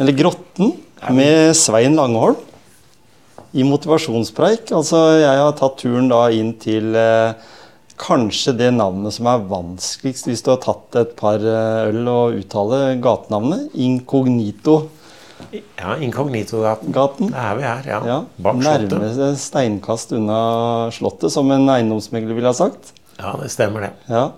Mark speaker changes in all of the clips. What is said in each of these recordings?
Speaker 1: eller Grotten, med Svein Langholm i motivasjonspreik. Altså, jeg har tatt turen da inn til eh, kanskje det navnet som er vanskeligst hvis du har tatt et par eh, øl og uttale gatenavnet. Inkognito.
Speaker 2: Ja, Inkognito-gaten.
Speaker 1: Gaten.
Speaker 2: Det er vi her, ja.
Speaker 1: Ja,
Speaker 2: Bak slottet.
Speaker 1: Nærmeste steinkast unna Slottet, som en eiendomsmegler ville ha sagt.
Speaker 2: Ja, det stemmer det.
Speaker 1: Ja.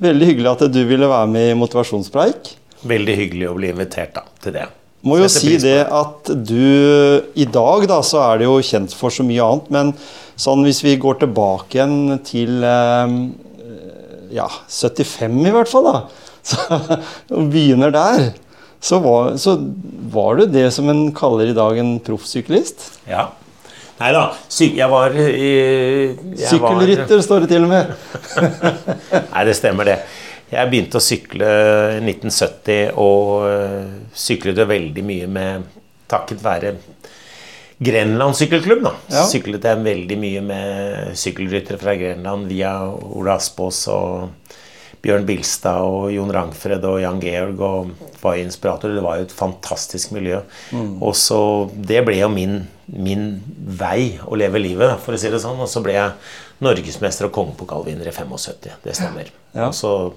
Speaker 1: Veldig hyggelig at du ville være med i motivasjonspreik.
Speaker 2: Veldig hyggelig å bli invitert da, til det.
Speaker 1: Må jo si det at du I dag da, så er det jo kjent for så mye annet, men sånn hvis vi går tilbake igjen til eh, ja, 75 i hvert fall, da, så, og begynner der, så var, så var du det som en kaller i dag en proffsyklist.
Speaker 2: Ja. Nei da, jeg var i jeg
Speaker 1: Sykkelrytter står det til og med.
Speaker 2: Nei, det stemmer det. Jeg begynte å sykle i 1970 og øh, syklet veldig mye med takket være Grenland sykkelklubb. da.
Speaker 1: Ja.
Speaker 2: Syklet jeg veldig mye med sykkelryttere fra Grenland via Ola Aspås og Bjørn Bilstad og Jon Rangfred og Jan Georg og var inspirator. Det var jo et fantastisk miljø. Og så Det ble jo min, min vei å leve livet, for å si det sånn. Og så ble jeg norgesmester og kongepokalvinner i 75. Det stemmer.
Speaker 1: Ja.
Speaker 2: Og så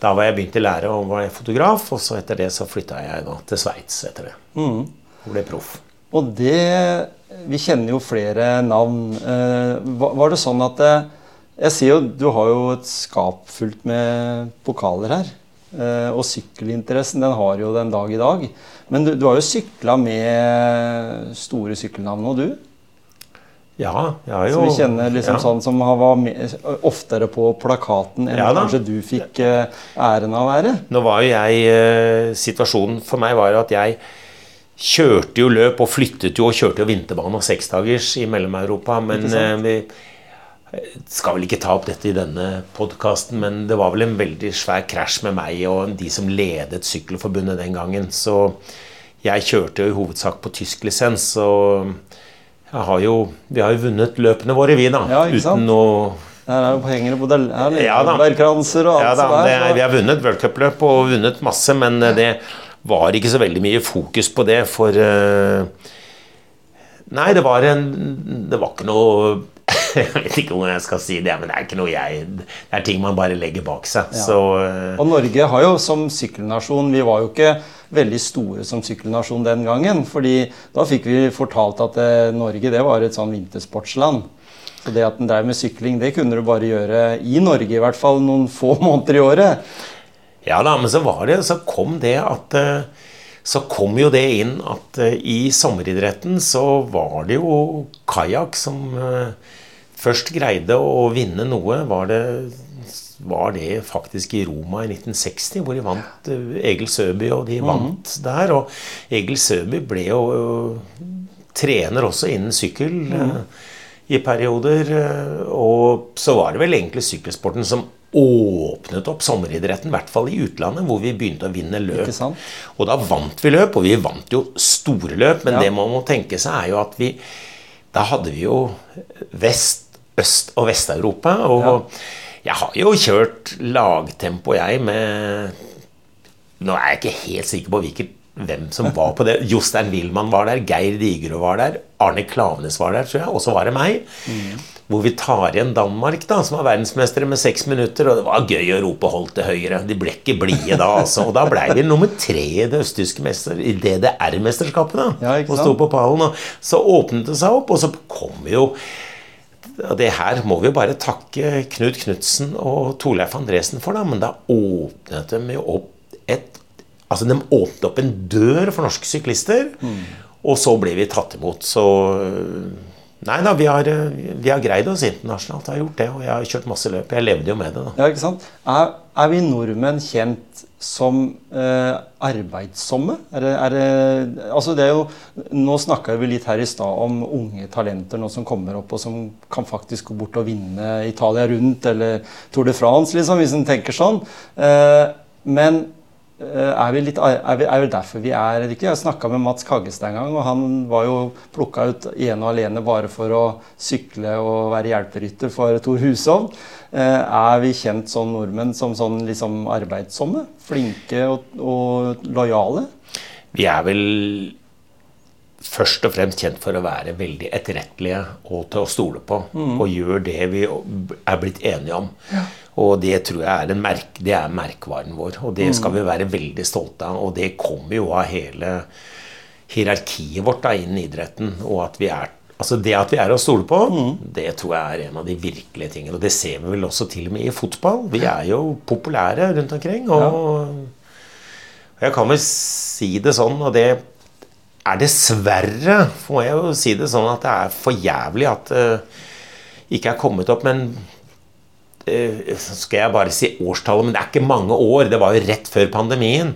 Speaker 2: Da var jeg begynt i lære og var fotograf, og så etter det så flytta jeg da til Sveits etter det. Og ble proff.
Speaker 1: Og det Vi kjenner jo flere navn. Eh, var, det sånn at det, Jeg sier jo du har jo et skap fullt med pokaler her. Eh, og sykkelinteressen den har jo den dag i dag. Men du, du har jo sykla med store sykkelnavn nå, du.
Speaker 2: Ja, jeg har jo
Speaker 1: Så vi kjenner liksom
Speaker 2: ja.
Speaker 1: sånn som har- var med, oftere på plakaten enn
Speaker 2: Ja
Speaker 1: kanskje du fikk eh, æren av å være.
Speaker 2: Nå var jo jeg eh, Situasjonen for meg var at jeg kjørte jo løp og flyttet jo og kjørte jo vinterbane og seksdagers i Mellom-Europa. Men eh, vi skal vel ikke ta opp dette i denne podkasten, men det var vel en veldig svær krasj med meg og de som ledet Sykkelforbundet den gangen. Så jeg kjørte jo i hovedsak på tysk lisens. Og jeg har jo, vi har jo vunnet løpene våre, vi, da.
Speaker 1: Ja, ikke sant?
Speaker 2: uten å
Speaker 1: Her er jo hengere på del, her er
Speaker 2: Ja
Speaker 1: og alt
Speaker 2: ja, da, det,
Speaker 1: er.
Speaker 2: Vi har vunnet worldcupløp og vunnet masse, men eh, det var ikke så veldig mye fokus på det, for eh, Nei, det var en Det var ikke noe Jeg vet ikke hvordan jeg skal si det, men det er ikke noe jeg Det er ting man bare legger bak seg.
Speaker 1: Ja.
Speaker 2: Så eh,
Speaker 1: Og Norge har jo som sykkelnasjon Vi var jo ikke veldig store som sykkelnasjon den gangen. fordi da fikk vi fortalt at eh, Norge det var et sånn vintersportsland. Så det at en drev med sykling, det kunne du bare gjøre i Norge, i hvert fall noen få måneder i året.
Speaker 2: Ja da, men så var det, så kom det at eh, Så kom jo det inn at i sommeridretten så var det jo kajakk som først greide å vinne noe. Var det, var det faktisk i Roma i 1960, hvor de vant eh, Egil Søby, og de vant der. Og Egil Søby ble jo eh, trener også innen sykkel mm. i perioder. Og så var det vel egentlig sykkelsporten som åpnet opp sommeridretten, i hvert fall i utlandet, hvor vi begynte å vinne løp. Og da vant vi løp, og vi vant jo store løp, men
Speaker 1: Ja.
Speaker 2: det man må tenke seg, er jo at vi Da hadde vi jo Vest-, Øst- og Vest-Europa, og jeg har jo kjørt lagtempo, jeg, med Nå er jeg ikke helt sikker på hvilket hvem som var på det. Jostein Wilman var der, Geir Digerud var der, Arne Klavenes var der, tror jeg, og så var det meg. Hvor vi tar igjen Danmark, da, som var verdensmestere med seks minutter. Og det var gøy å rope 'hold til høyre'. De ble ikke blide da, altså. Og da ble vi nummer tre i det østtyske mester, i DDR-mesterskapet. da,
Speaker 1: Ja,
Speaker 2: Og sto på pallen. Og så åpnet det seg opp, og så kom vi jo det her må vi jo bare takke Knut Knutsen og Torleif Andresen for, da, men da åpnet de jo opp et Altså, de åpnet opp en dør for norske syklister, og så ble vi tatt imot. Så Nei da, vi har, vi har greid oss internasjonalt. Jeg har gjort det, og jeg har kjørt masse løp. Jeg levde jo med det, da.
Speaker 1: Ja, ikke sant? Er, er vi nordmenn kjent som eh, arbeidsomme? Er det, er det, altså det er jo, nå snakka vi litt her i stad om unge talenter nå som kommer opp, og som kan faktisk gå bort og vinne Italia rundt eller Tour de France, liksom, hvis en tenker sånn. Eh, men er, vi litt, er, vi, er vel, derfor vi er ikke? Jeg snakka med Mats Kaggestad en gang, og han var jo plukka ut ene og alene bare for å sykle og være hjelperytter for Tor Hushovd. Eh, er vi kjent som nordmenn som sånn liksom arbeidsomme? Flinke og, og lojale?
Speaker 2: Vi er vel først og fremst kjent for å være veldig etterrettelige og til å stole på. Mm. Og gjør det vi er blitt enige om. Ja. Og det tror jeg er, merk, det er merkevaren vår. Og det skal vi være veldig stolte av. Og det kommer jo av hele hierarkiet vårt da, innen idretten. Og at vi er Altså Det at vi er å stole på, mm. det tror jeg er en av de virkelige tingene. Og det ser vi vel også til og med i fotball. Vi er jo populære rundt omkring. Og og jeg kan vel si det sånn, og det er dessverre, må jeg jo si det sånn, at det er for jævlig at det uh, ikke er kommet opp. Men skal jeg bare si årstallet, men det er ikke mange år. Det var jo rett før pandemien.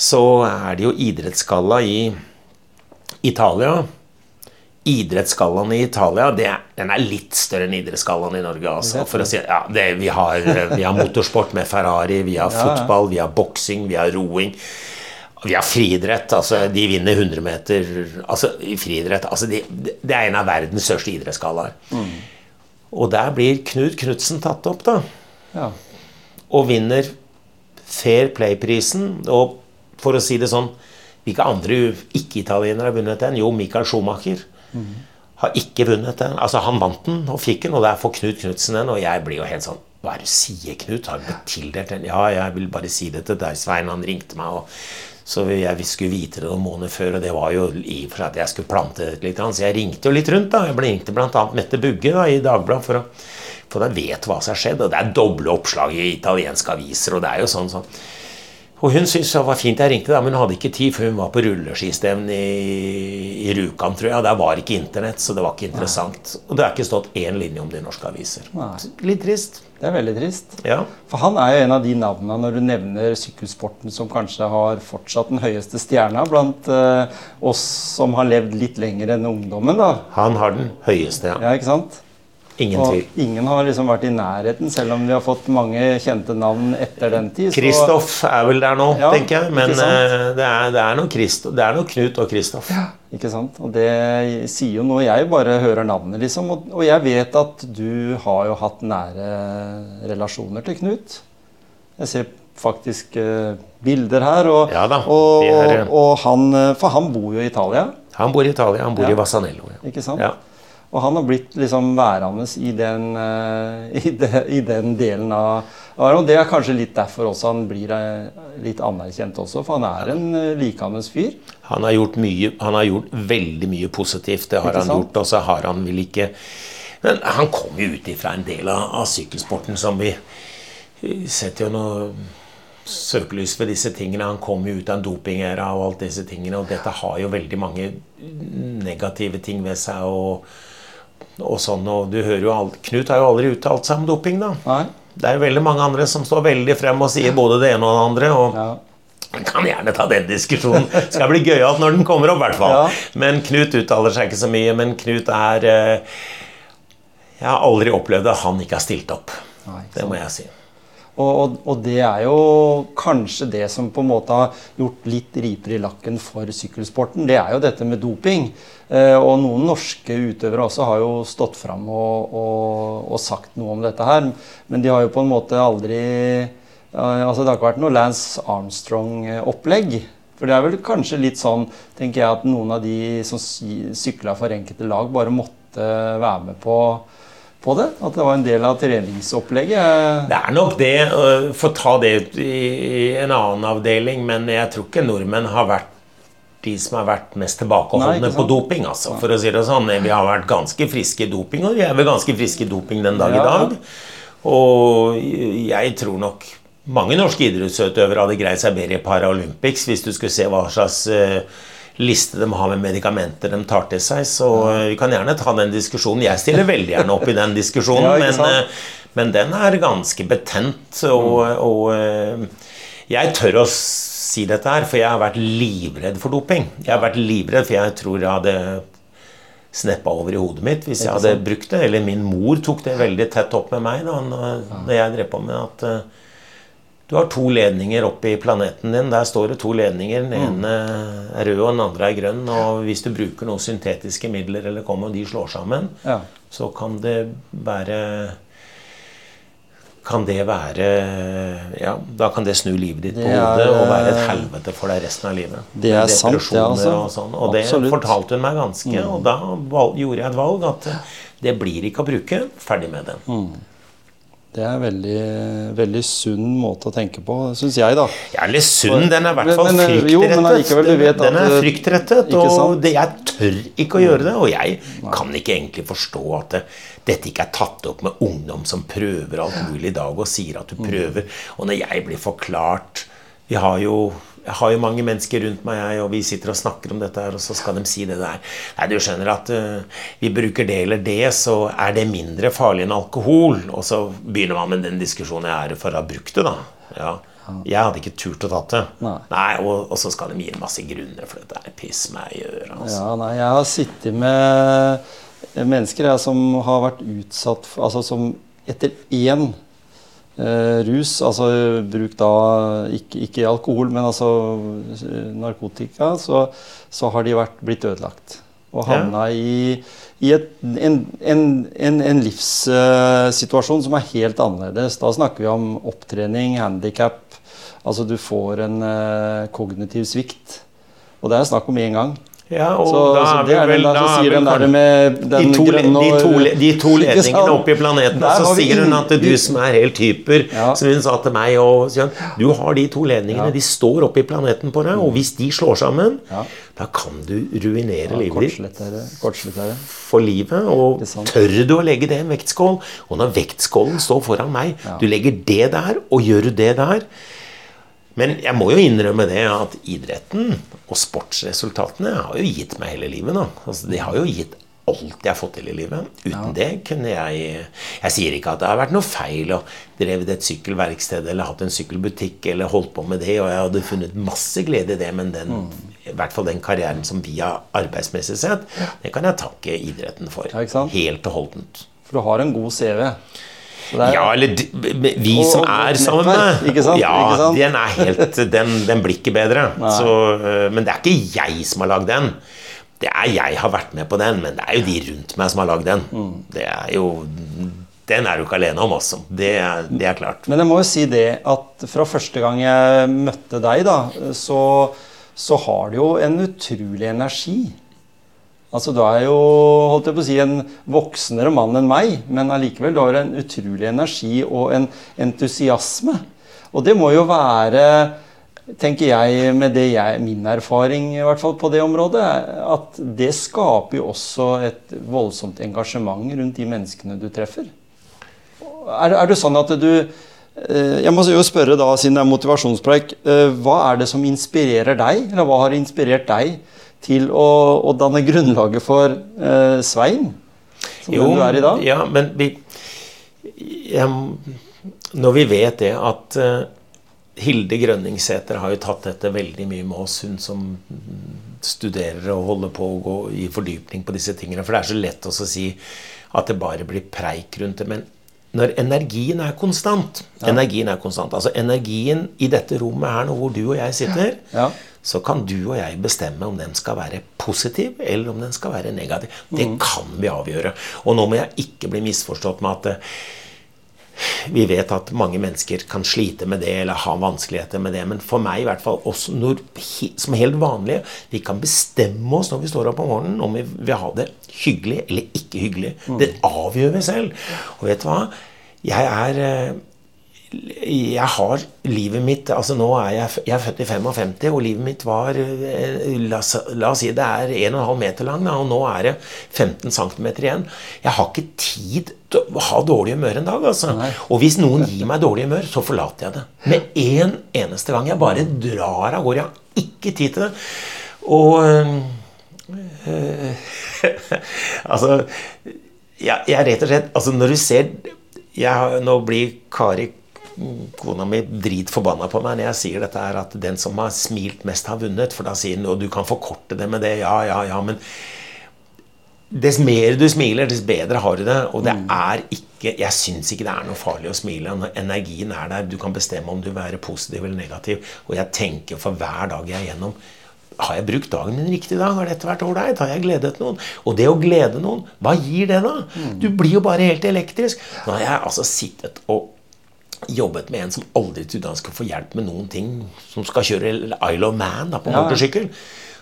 Speaker 2: Så er det jo idrettsgalla i Italia idrettsgallaen i Italia det, den er litt større enn idrettsgallaen i Norge. Altså, for å si, ja, det, vi, har, vi, har, motorsport med Ferrari, vi har fotball, vi har boksing, vi har roing. Vi har friidrett. Altså, de vinner 100 meter altså, i friidrett. Altså, de, det er en av verdens største idrettsgallaer. Mm. Og der blir Knut Knutsen tatt opp, da. Ja. Og vinner Fair Play-prisen. Og for å si det sånn Hvilke andre ikke-italienere har vunnet den? Jo, Michael Schumacher. Har ikke vunnet den. Altså, han vant den og fikk den, og der får Knut Knutsen den. Og jeg blir jo helt sånn Hva er det du sier, Knut? Har du blitt tildelt den? Ja, jeg vil bare si det til deg, Svein. Han ringte meg. og så jeg skulle vite det noen måneder før, og det var jo i og for seg at jeg skulle plante det litt. Så jeg ringte jo litt rundt. da, Jeg ringte bl.a. Mette Bugge da, i Dagbladet for å for å vet hva som har skjedd. Og det er doble oppslag i italienske aviser, og det er jo sånn sånn. Og hun syntes det var fint jeg ringte, da, men hun hadde ikke tid, for hun var på rulleskistevne i, i Rjukan, tror jeg. Der var ikke internett, så det var ikke interessant. Nei. Og det har ikke stått én linje om det i norske aviser. Nei. Litt trist.
Speaker 1: Det er veldig trist.
Speaker 2: Ja.
Speaker 1: For han er jo en av de navnene når du nevner sykkelsporten som kanskje har fortsatt den høyeste stjerna blant eh, oss som har levd litt lenger enn ungdommen. da.
Speaker 2: Han har den høyeste,
Speaker 1: ja. ja ikke sant?
Speaker 2: Ingen tvil.
Speaker 1: Og ingen har liksom vært i nærheten, selv om vi har fått mange kjente navn etter den tid.
Speaker 2: Kristoff er vel der nå, ja, tenker jeg. Men eh, det er, det, er noe Christo, det er noe Knut og Kristoff.
Speaker 1: Ja, ikke sant. Og det sier jo noe jeg bare hører navnet, liksom. Og, og, jeg vet at du har jo hatt nære relasjoner til Knut. Jeg ser faktisk uh, bilder her. Og,
Speaker 2: ja da,
Speaker 1: og, er, og, han, eh, For han bor jo i Italia.
Speaker 2: Han bor i Italia. Han bor i Vasanello.
Speaker 1: Ikke sant? Og han har blitt liksom værende i den, uh, i, de, i den delen av og Det er kanskje litt derfor også han blir uh, litt anerkjent også, for han er en uh, likandes fyr.
Speaker 2: Han har, gjort mye, han har gjort veldig mye positivt, det har han gjort. Og så har han vel ikke Men han kom jo ut ifra en del av, av sykkelsporten som vi setter jo noe søkelys ved disse tingene. Han kom jo ut av en dopingæra og alt disse tingene. Og dette har jo veldig mange negative ting ved seg. og og sånn, og du hører jo alt, Knut har jo aldri uttalt seg om doping, da.
Speaker 1: Nei.
Speaker 2: Det er jo veldig mange andre som står veldig frem og sier både det ene og det andre. og ja. Kan gjerne ta den diskusjonen. Skal bli gøyalt når den kommer opp, hvert fall. Ja. Men Knut uttaler seg ikke så mye. Men Knut er eh, Jeg har aldri opplevd at han ikke har stilt opp. Nei, det må jeg si.
Speaker 1: Og, og, og, det er jo kanskje det som på en måte har gjort litt riper i lakken for sykkelsporten. Det er jo dette med doping. Eh, og noen norske utøvere også har jo stått fram og, og, sagt noe om dette her. Men de har jo på en måte aldri altså Det har ikke vært noe Lance Armstrong-opplegg. For det er vel kanskje litt sånn tenker jeg, at noen av de som sykla for enkelte lag, bare måtte være med på på det? At det var en del av treningsopplegget?
Speaker 2: Det er nok det. Få ta det ut i en annen avdeling. Men jeg tror ikke nordmenn har vært de som har vært mest tilbakeholdne på doping. Altså, for å si det sånn. Vi har vært ganske friske i doping, og vi er vel ganske friske i doping den dag ja. i dag. Og jeg tror nok mange norske idrettsutøvere hadde greid seg bedre i Paralympics hvis du skulle se hva slags uh, liste de har med medikamenter de tar til seg. Så ja. vi kan gjerne ta den diskusjonen. Jeg stiller veldig gjerne opp i den diskusjonen, ja, men, eh, men, den er ganske betent. Og, mm. og, eh, Jeg tør å si dette her, for jeg har vært livredd for doping. Jeg har vært livredd, for jeg tror jeg hadde sneppa over i hodet mitt hvis jeg hadde brukt det. Eller min mor tok det veldig tett opp med meg da når jeg drev på med at du har to ledninger oppi planeten din. Der står det to ledninger. Den mm. ene er rød, og den andre er grønn. Og hvis du bruker noen syntetiske midler, eller kommer og de slår sammen, ja. så kan det være kan det være Ja, da kan det snu livet ditt på hodet og være et helvete for deg resten av livet.
Speaker 1: Det er sant, det, altså.
Speaker 2: Og, sånn. og det fortalte hun meg ganske. Mm. Og da gjorde jeg et valg at det blir ikke å bruke. Ferdig med det. Mm.
Speaker 1: Det er en veldig, veldig sunn måte å tenke på, syns jeg, da.
Speaker 2: Ja, eller sunn. Den er i hvert fall fryktrettet. Den er fryktrettet, og det, jeg tør ikke å gjøre det. Og jeg kan ikke egentlig forstå at det, dette ikke er tatt opp med ungdom som prøver alt mulig i dag og sier at du mm. prøver. Og når jeg blir forklart Vi har jo jeg har jo mange mennesker rundt meg, jeg, og vi sitter og snakker om dette her, og så skal de si det der. Nei, du skjønner at uh, vi bruker det eller det, så er det mindre farlig enn alkohol. Og så begynner man med den diskusjonen jeg er for å ha brukt det, da. Ja. Jeg hadde ikke turt å tatt det. Nei. nei og, og, så skal de gi en masse grunner, for dette er piss meg i øret.
Speaker 1: Altså. Ja, nei, jeg har sittet med mennesker jeg, som har vært utsatt for Altså som etter én rus, altså bruk da ikke, ikke, alkohol, men altså eh, narkotika, så, så har de vært, blitt ødelagt. Og havna ja. i, i et, en, en, en, en livssituasjon uh, som er helt annerledes. Da snakker vi om opptrening, handikap. Altså du får en uh, kognitiv svikt. Og det er snakk om én gang.
Speaker 2: Ja, og så, da er vi vel da sier den der med den de, to, grønne, de, to, de to ledningene oppi planeten, og så sier hun at du som er helt hyper ja. Som hun sa til meg og Du har de to ledningene, ja. de står oppe i planeten på deg, og hvis de slår sammen, ja. da kan du ruinere livet ditt for livet. Og tør du å legge det i en vektskål? Og når vektskålen står foran meg, du legger det der, og gjør du det der men jeg må jo innrømme det at idretten og sportsresultatene har jo gitt meg hele livet. Altså, de har jo gitt alt jeg har fått til i livet. Uten ja. det kunne jeg Jeg sier ikke at det har vært noe feil å drevet et sykkelverksted eller hatt en sykkelbutikk eller holdt på med det, og jeg hadde funnet masse glede i det, men den, mm. i hvert fall den karrieren som vi har arbeidsmessig sett, det kan jeg takke idretten for. Ja, helt og holdent.
Speaker 1: For du har en god CV.
Speaker 2: Er, ja, eller vi og, som er sammen med.
Speaker 1: Ikke sant?
Speaker 2: Ja,
Speaker 1: ikke sant?
Speaker 2: den er helt Den, den blir ikke bedre. Så, eh, men det er ikke jeg som har lagd den. Det er jeg har vært med på den, men det er jo de rundt meg som har lagd den. Mm. Det er jo den er du ikke alene om også. Det, det, er klart.
Speaker 1: Men jeg må jo si det at fra første gang jeg møtte deg, da, så, så har du jo en utrolig energi. Altså, Du er jo holdt jeg på å si, en voksnere mann enn meg, men allikevel du har en utrolig energi og en entusiasme. Og det må jo være, tenker jeg, med det jeg, min erfaring i hvert fall på det området, at det skaper jo også et voldsomt engasjement rundt de menneskene du treffer. Er, er det sånn at du eh, jeg må jo spørre da, siden det er motivasjonspreik, eh, hva er det som inspirerer deg? Eller hva har inspirert deg til å, å danne grunnlaget for eh, Svein, som jo, du er i dag?
Speaker 2: Ja, men vi, ja, Når vi vet det at eh, Hilde Grønningsæter har jo tatt dette veldig mye med oss, hun som studerer og holder på å gå i fordypning på disse tingene. For det er så lett å si at det bare blir preik rundt det. Men når energien er konstant ja. Energien er konstant, altså energien i dette rommet her nå hvor du og jeg sitter, ja så kan du og jeg bestemme om den skal være positiv eller om den skal være negativ. Det mm. kan vi avgjøre. Og nå må jeg ikke bli misforstått med at eh, vi vet at mange mennesker kan slite med det eller ha vanskeligheter med det. Men for meg, i hvert fall oss når, som helt vanlige, vi kan bestemme oss når vi står opp om morgenen om vi vil ha det hyggelig eller ikke hyggelig. Mm. Det avgjør vi selv. Og vet du hva? Jeg er eh, jeg har livet mitt altså nå er jeg, jeg er født i 55, og livet mitt var eh, La, la oss si det er 1,5 meter lang, og nå er det 15 cm igjen. Jeg har ikke tid til å ha dårlig humør en dag. altså. Og hvis noen gir meg dårlig humør, så forlater jeg det. Med en eneste gang. Jeg bare drar av gårde. Jeg har ikke tid til det. Og øh, Altså jeg, jeg, rett og slett altså Når du ser jeg, Nå blir Kari kona mi dritforbanna på meg når jeg sier dette her, at den som har smilt mest, har vunnet. For da sier hun og du kan forkorte det med det. Ja, ja, ja. Men dess mer du smiler, dess bedre har du det. Og det er ikke Jeg syns ikke det er noe farlig å smile. Når energien er der. Du kan bestemme om du vil være positiv eller negativ. Og jeg tenker for hver dag jeg er gjennom har jeg brukt dagen min riktig dag? Har dette vært ålreit? Har jeg gledet noen? Og det å glede noen, hva gir det, da? Du blir jo bare helt elektrisk. Nå har jeg altså sittet og jobbet med en som aldri trodde han skulle få hjelp med noen ting, som skal kjøre Isle of Man da, på
Speaker 1: Ja.
Speaker 2: motorsykkel.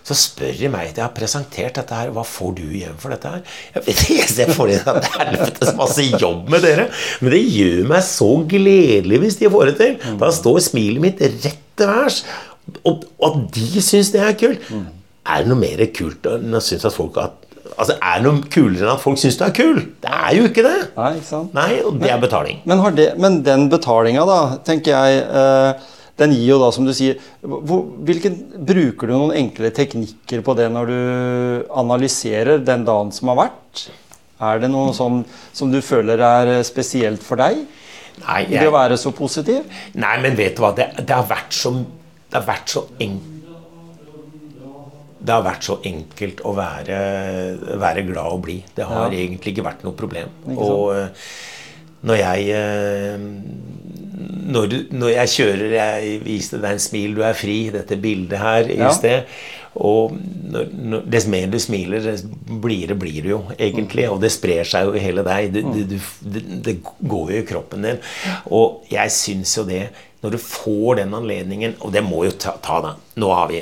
Speaker 2: Så spør de meg jeg har presentert dette her, hva får du igjen for dette her? Jeg vet ikke, jeg ser for at det er helvetes masse jobb med dere. Men det gjør meg så gledelig hvis de får det til. Da står smilet mitt rett til værs. Og og at de syns det er kult. Er det noe mer kult enn å synes at folk at, Altså, Er det noe kulere enn at folk syns du er kul? Det er jo ikke det.
Speaker 1: Nei, ikke sant?
Speaker 2: Nei, og det er betaling.
Speaker 1: Men, har det, men den betalinga, da, tenker jeg eh, Den gir jo da, som du sier hvor, hvilken, Bruker du noen enkle teknikker på det når du analyserer den dagen som har vært? Er det noe sånn som du føler er spesielt for deg?
Speaker 2: Nei,
Speaker 1: jeg, det å være så positiv?
Speaker 2: Nei, men vet du hva? Det, det har vært så Det har vært så enkelt det har vært så enkelt å være, være glad og blid. Det har
Speaker 1: Ja.
Speaker 2: egentlig ikke vært noe problem. Og eh, når jeg eh, når, når jeg kjører Jeg viste deg en smil, du er fri, dette bildet her i
Speaker 1: Ja.
Speaker 2: sted. Og når, når, dess mer du smiler, dess blidere blir du jo egentlig. Og det sprer seg jo i hele deg. Det, det, du, det, det går jo i kroppen din. Og jeg syns jo det Når du får den anledningen Og det må jo ta, ta da. Nå har vi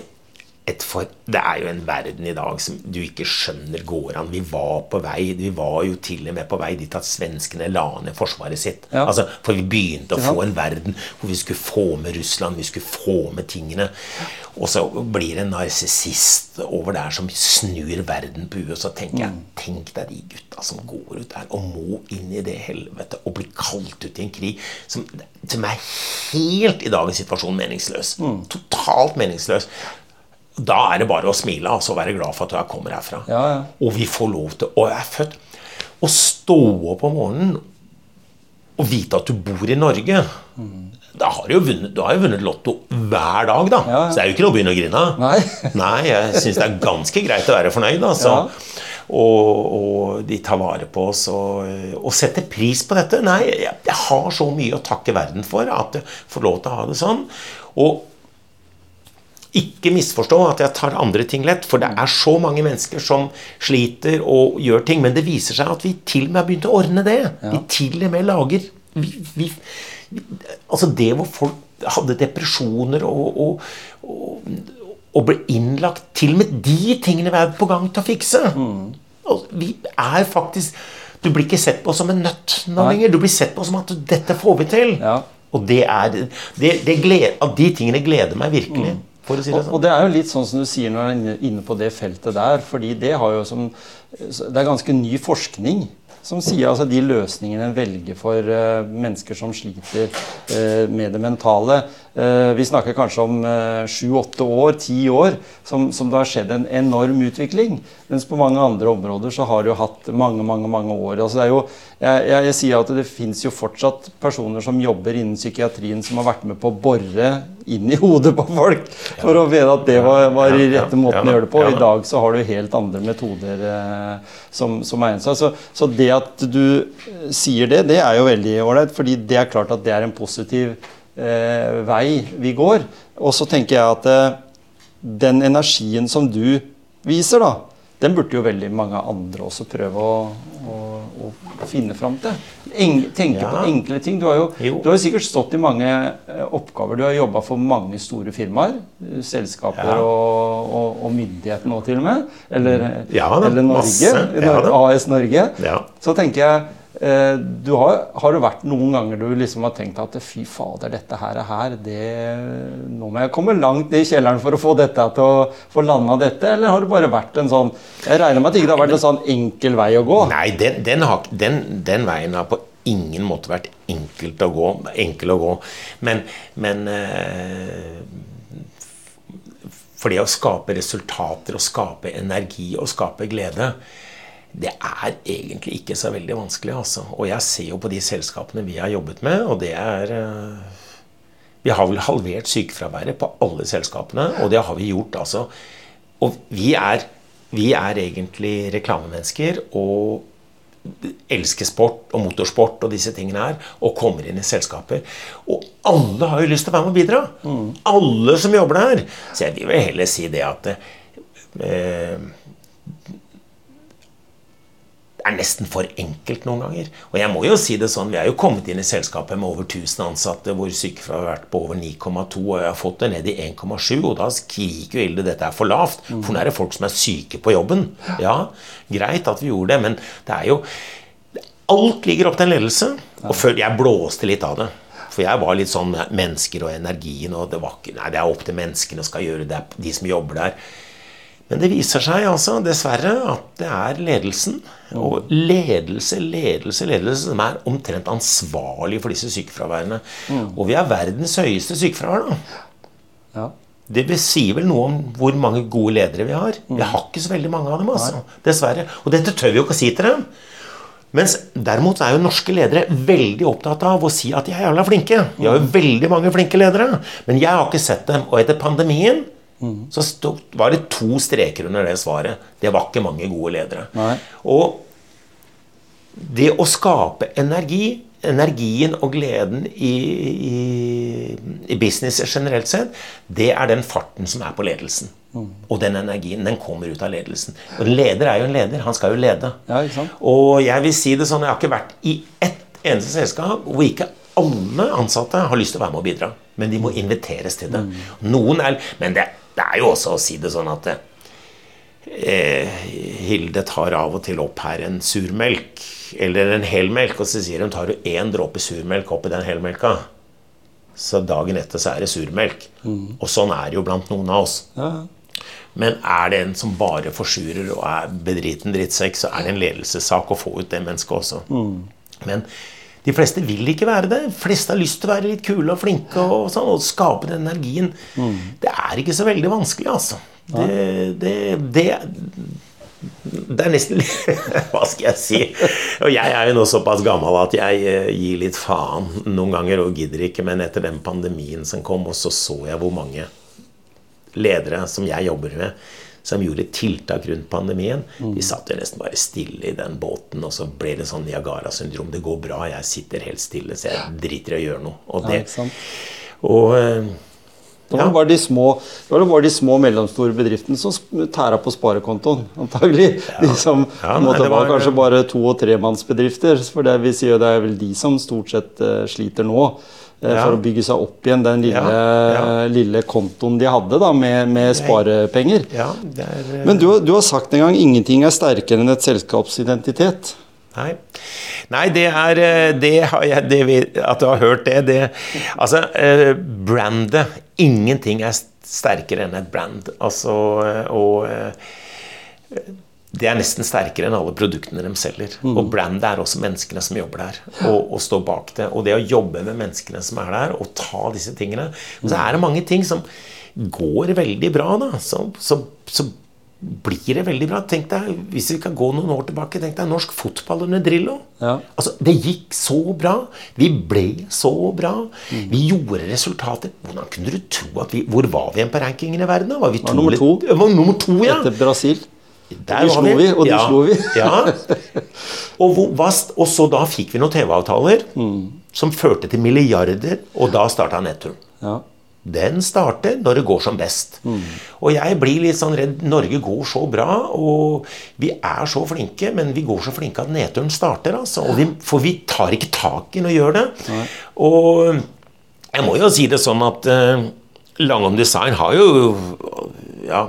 Speaker 2: for, det er jo en verden i dag som du ikke skjønner går an. Vi var på vei, vi var jo til og med på vei dit at svenskene la ned forsvaret sitt.
Speaker 1: Ja.
Speaker 2: Altså, for vi begynte å
Speaker 1: ja.
Speaker 2: få en verden hvor vi skulle få med Russland, vi skulle få med tingene. Og så blir det en narsissist over der som snur verden på huet. Og så tenker jeg, tenk deg de gutta som går ut der og må inn i det helvete og bli kalt ut i en krig som, som er helt i dagens situasjon meningsløs. Totalt meningsløs. Da er det bare å smile altså, og være glad for at jeg kommer herfra.
Speaker 1: Ja, ja.
Speaker 2: Og vi får lov til Og jeg er født Å stå opp om morgenen og vite at du bor i Norge Da har du jo vunnet, du har jo vunnet Lotto hver dag, da.
Speaker 1: Ja.
Speaker 2: Så det er jo ikke noe å begynne å grine av.
Speaker 1: Nei.
Speaker 2: Nei, jeg syns det er ganske greit å være fornøyd. Altså. Og, og de tar vare på oss og, og setter pris på dette. Nei, jeg, jeg har så mye å takke verden for at jeg får lov til å ha det sånn. Og ikke misforstå at jeg tar andre ting lett, for det er så mange mennesker som sliter og gjør ting. Men det viser seg at vi til og med har begynt å ordne det. Vi til og med lager vi, vi, Altså det hvor folk hadde depresjoner og, og, og, og ble innlagt Til og med de tingene vi er på gang til å fikse. Altså, vi er faktisk Du blir ikke sett på som en nøtt nå lenger. Du blir sett på som at dette får vi til.
Speaker 1: Ja.
Speaker 2: Og det er det, det gled, at De tingene gleder meg virkelig. For å si det
Speaker 1: Og,
Speaker 2: sånn.
Speaker 1: og det er jo litt sånn som du sier når du er inne, på det feltet der. fordi det har jo som Det er ganske ny forskning som sier altså de løsningene en velger for uh, mennesker som sliter uh, med det mentale. Eh, vi snakker kanskje om sju-åtte år, ti år, som, som det har skjedd en enorm utvikling. Mens på mange andre områder så har det jo hatt mange mange, mange år. Altså det jo, jeg, jeg, jeg sier at det fins jo fortsatt personer som jobber innen psykiatrien som har vært med på å bore inn i hodet på folk for å vite at det var, var i rette måten å gjøre det på. I dag så har du helt andre metoder eh, som, som egner seg. Så, så det at du eh, sier det, det er jo veldig ålreit, fordi det er klart at det er en positiv eh, vei vi går. Og så tenker jeg at eh, den energien som du viser, da, den burde jo veldig mange andre også prøve å, å, å finne fram til. Eng, tenke
Speaker 2: Ja.
Speaker 1: på enkle ting. Du har jo,
Speaker 2: Jo.
Speaker 1: du har jo sikkert stått i mange eh, oppgaver. Du har jobba for mange store firmaer. eh, Selskaper
Speaker 2: Ja.
Speaker 1: og, og, og myndigheter nå, til og med. Eller,
Speaker 2: Ja
Speaker 1: eller Norge.
Speaker 2: masse.
Speaker 1: AS Norge.
Speaker 2: Ja.
Speaker 1: Så tenker jeg du har, har det vært noen ganger du liksom har tenkt at fy fader, dette her, er her det, Nå må jeg komme langt i kjelleren for å få dette til å få landa dette? Eller har det bare vært en sånn Jeg regner med at det ikke har vært en sånn enkel vei å gå.
Speaker 2: Nei, den, den, har, den, den veien har på ingen måte vært enkelt å gå, enkel å gå. Men, men eh, For det å skape resultater og skape energi og skape glede Det er egentlig ikke så veldig vanskelig, altså. Og jeg ser jo på de selskapene vi har jobbet med, og det er eh, Vi har vel halvert sykefraværet på alle selskapene, og det har vi gjort, altså. Og vi er, vi er egentlig reklamemennesker og elsker sport og motorsport og disse tingene her, og kommer inn i selskaper. Og alle har jo lyst til å være med og bidra. Alle som jobber der. Så jeg vil heller si det at eh, er nesten for enkelt noen ganger. Og jeg må jo si det sånn, vi er jo kommet inn i selskapet med over 1000 ansatte hvor sykefraværet har vært på over 9,2, og jeg har fått det ned i 1,7, og da skriker jo Ilde dette er for lavt. For nå er det folk som er syke på jobben. Ja, greit at vi gjorde det, men det er jo Alt ligger opp til en ledelse. Og før jeg blåste litt av det. For jeg var litt sånn mennesker og energien og det var ikke Nei, det er opp til menneskene skal gjøre det, de som jobber der. Men det viser seg altså dessverre at det er ledelsen. Og ledelse, ledelse, ledelse som er omtrent ansvarlig for disse sykefraværene. Og vi har verdens høyeste sykefravær, da.
Speaker 1: Ja.
Speaker 2: Det sier vel noe om hvor mange gode ledere vi har. Vi har ikke så veldig mange av dem, altså. Dessverre. Og dette tør vi jo ikke å si til dem. Mens derimot er jo norske ledere veldig opptatt av å si at de er jævla flinke. Vi har jo veldig mange flinke ledere. Men jeg har ikke sett dem. Og etter pandemien så stod, var det to streker under det svaret. Det var ikke mange gode ledere.
Speaker 1: Nei.
Speaker 2: Og det å skape energi, energien og gleden i, i, i business generelt sett, det er den farten som er på ledelsen. Og den energien, den kommer ut av ledelsen. Og en leder er jo en leder. Han skal jo lede.
Speaker 1: Ja, ikke sant?
Speaker 2: Og jeg vil si det sånn, jeg har ikke vært i ett eneste selskap hvor ikke alle ansatte har lyst til å være med og bidra. Men de må inviteres til det. Noen er, men det, det er jo også å si det sånn at eh, Hilde tar av og til opp her en surmelk eller en helmelk, og så sier hun tar du én dråpe surmelk oppi den helmelka. Så dagen etter så er det surmelk. Og sånn er det jo blant noen av oss.
Speaker 1: Ja.
Speaker 2: Men er det en som bare forsurer og er bedriten drittsekk, så er det en ledelsessak å få ut det mennesket også. Men de fleste vil ikke være det. De fleste har lyst til å være litt kule og flinke og, sånn, og skape den energien. Det er ikke så veldig vanskelig, altså. Det, det, det, det er nesten Hva skal jeg si? Og jeg er jo nå såpass gammel at jeg eh, gir litt faen noen ganger og gidder ikke. Men etter den pandemien som kom, og så så jeg hvor mange ledere som jeg jobber med, som gjorde tiltak rundt pandemien. De satt jo nesten bare stille i den båten, og så ble det sånn Niagara-syndrom. Det går bra, jeg sitter helt stille, så jeg driter i å gjøre noe. Og, det, og ja.
Speaker 1: Det var bare de små, det var de små mellomstore bedriftene som tæra på sparekontoen, antagelig. De som
Speaker 2: Ja, nei,
Speaker 1: var,
Speaker 2: var-
Speaker 1: kanskje bare to- og tremannsbedrifter. For det vi sier jo det er vel de som stort sett eh, sliter nå. Eh. For å bygge seg opp igjen den lille, lille kontoen de hadde da, med, med sparepenger.
Speaker 2: ja, det er eh,
Speaker 1: Men du, du har sagt en gang ingenting er sterkere enn et selskapsidentitet'.
Speaker 2: Nei. Nei, det er eh, det har jeg, det, At du har hørt det, det Altså, brandet Ingenting er sterkere enn et brand. Altså, og det er nesten sterkere enn alle produktene de selger. Og brandet er også menneskene som jobber der, og, og står bak det. Og det å jobbe med menneskene som er der, og ta disse tingene Og så er det mange ting som går veldig bra, da. Så, så, så blir det veldig bra. Tenk deg, Hvis vi kan gå noen år tilbake, tenk deg norsk fotball under Drillo.
Speaker 1: Ja.
Speaker 2: Altså, Det gikk så bra. Vi ble så bra. Vi gjorde resultater. Hvordan kunne du tro at vi Hvor var vi igjen på rankingen i verden? da? Var vi
Speaker 1: Var nummer to.
Speaker 2: Var nummer to, ja.
Speaker 1: Etter Brasil.
Speaker 2: Der
Speaker 1: de
Speaker 2: var
Speaker 1: slo vi, og de
Speaker 2: ja,
Speaker 1: slo vi.
Speaker 2: ja. Og, hvor, og så da fikk vi noen TV-avtaler som førte til milliarder, og da starta nedturen.
Speaker 1: Ja.
Speaker 2: Den starter når det går som best. Og jeg blir litt sånn redd. Norge går så bra, og vi er så flinke, men vi går så flinke at nedturen starter. Altså. Og vi, for vi tar ikke tak i den og gjør det. Og jeg må jo si det sånn at uh, Langholm Design har jo ja,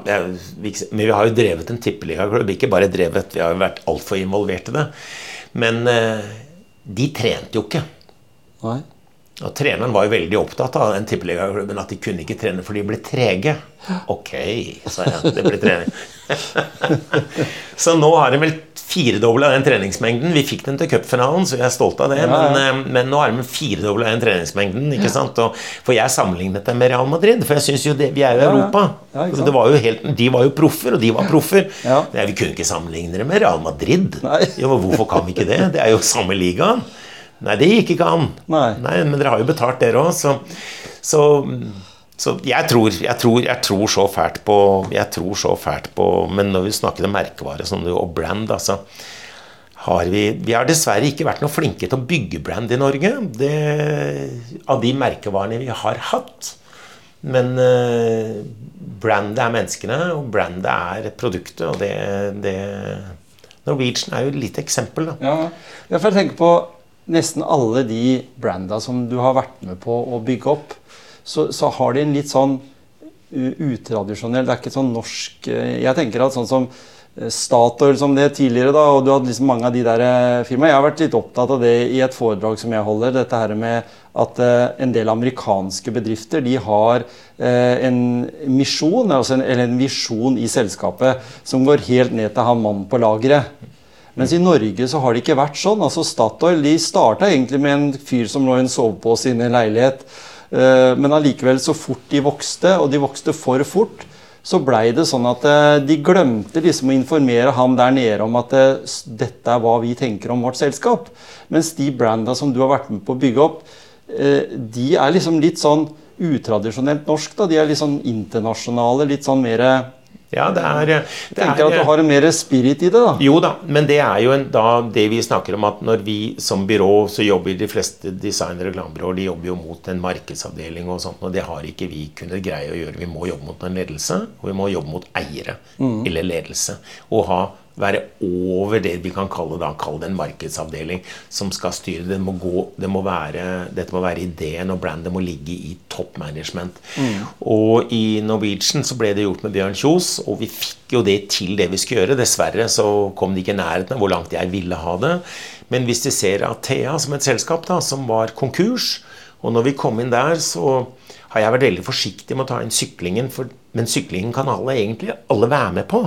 Speaker 2: vi, vi har jo drevet en tippeligaklubb. Ikke bare drevet, vi har jo vært altfor involvert i det. Men eh, de trente jo ikke.
Speaker 1: Nei.
Speaker 2: Og treneren var jo veldig opptatt av den tippeligaklubben at de kunne ikke trene for de ble trege. Ok, sa jeg. Det ble trening. så nå har de vel firedobla den treningsmengden. Vi fikk den til cupfinalen, så vi er stolte av det.
Speaker 1: Ja,
Speaker 2: Men,
Speaker 1: ja.
Speaker 2: Men, men nå har de firedobla den treningsmengden. ikke sant? Og, for jeg sammenlignet dem med Real Madrid, for jeg synes jo det, vi er jo i
Speaker 1: Ja, ja.
Speaker 2: Europa.
Speaker 1: Ja,
Speaker 2: det var jo helt, de var jo proffer, og de var proffer.
Speaker 1: Ja.
Speaker 2: Vi kunne ikke sammenligne det med Real Madrid. Jo, Hvorfor kan vi ikke det? Det er jo samme ligaen. Nei, det gikk ikke an.
Speaker 1: Nei.
Speaker 2: Men dere har jo betalt, dere òg, så, så så jeg tror, jeg, tror, jeg tror så fælt på Jeg tror så fælt på Men når vi snakker om merkevare som og brand, altså har vi, vi har dessverre ikke vært noe flinke til å bygge brand i Norge. Det, av de merkevarene vi har hatt. Men eh, brandet er menneskene, og brandet er produktet. Og det, det Norwegian er jo et lite eksempel. da.
Speaker 1: Ja, jeg for tenke på nesten alle de branda som du har vært med på å bygge opp, så, så har de en litt sånn utradisjonell Det er ikke sånn norsk eh, Jeg tenker at sånn som eh, Statoil som det tidligere, da, og du hadde liksom mange av de der eh, firmaene. Jeg har vært litt opptatt av det i et foredrag som jeg holder. Dette her med at en del amerikanske bedrifter de har en misjon, altså en, eller en visjon i selskapet som går helt ned til han mannen på lageret. Mens i Norge så har det ikke vært sånn. altså Statoil de starta egentlig med en fyr som lå i en sovepose inne i en leilighet. eh, Men allikevel, så fort de vokste, og de vokste for fort, så blei det sånn at eh, de glemte liksom å informere han der nede om at eh, dette er hva vi tenker om vårt selskap. Mens de branda som du har vært med på å bygge opp, de er liksom litt sånn utradisjonelt norsk. da, De er litt sånn internasjonale, litt sånn mer
Speaker 2: Ja, det er, det
Speaker 1: Tenker
Speaker 2: er
Speaker 1: at du har en mer spirit i det, da.
Speaker 2: Jo da, men det er jo en, da det vi snakker om at når vi som byrå, så jobber de fleste design- og reklamebyråer de jobber jo mot en markedsavdeling og sånt, og det har ikke vi kunnet greie å gjøre. Vi må jobbe mot en ledelse, og vi må jobbe mot eiere eller ledelse. Og ha, være over det vi kan kalle, da, kalle det en markedsavdeling som skal styre. Det må gå, det må være, dette må være ideen, og brandet må ligge i top management. Og i Norwegian så ble det gjort med Bjørn Kjos, og vi fikk jo det til det vi skulle gjøre. Dessverre så kom det ikke i nærheten av hvor langt jeg ville ha det. Men hvis de ser Athea som et selskap da, som var konkurs, og når vi kom inn der, så har jeg vært veldig forsiktig med å ta inn syklingen, for, men syklingen kan alle egentlig alle være med på.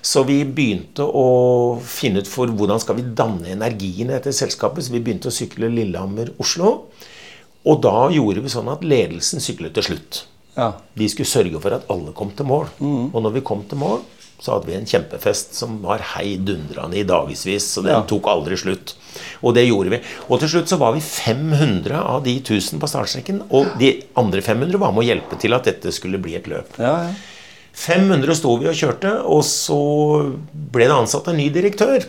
Speaker 2: Så vi begynte å finne ut for hvordan skal vi danne energien i dette selskapet. Så vi begynte å sykle Lillehammer-Oslo. Og da gjorde vi sånn at ledelsen syklet til slutt.
Speaker 1: Ja.
Speaker 2: De skulle sørge for at alle kom til mål. Og når vi kom til mål, så hadde vi en kjempefest som var heidundrende i dagevis. Så den
Speaker 1: Ja.
Speaker 2: tok aldri slutt. Og det gjorde vi. Og til slutt så var vi 500 av de 1000 på startstreken. Og de andre 500 var med å hjelpe til at dette skulle bli et løp.
Speaker 1: Ja, ja.
Speaker 2: 500 sto vi og kjørte, og så ble det ansatt en ny direktør.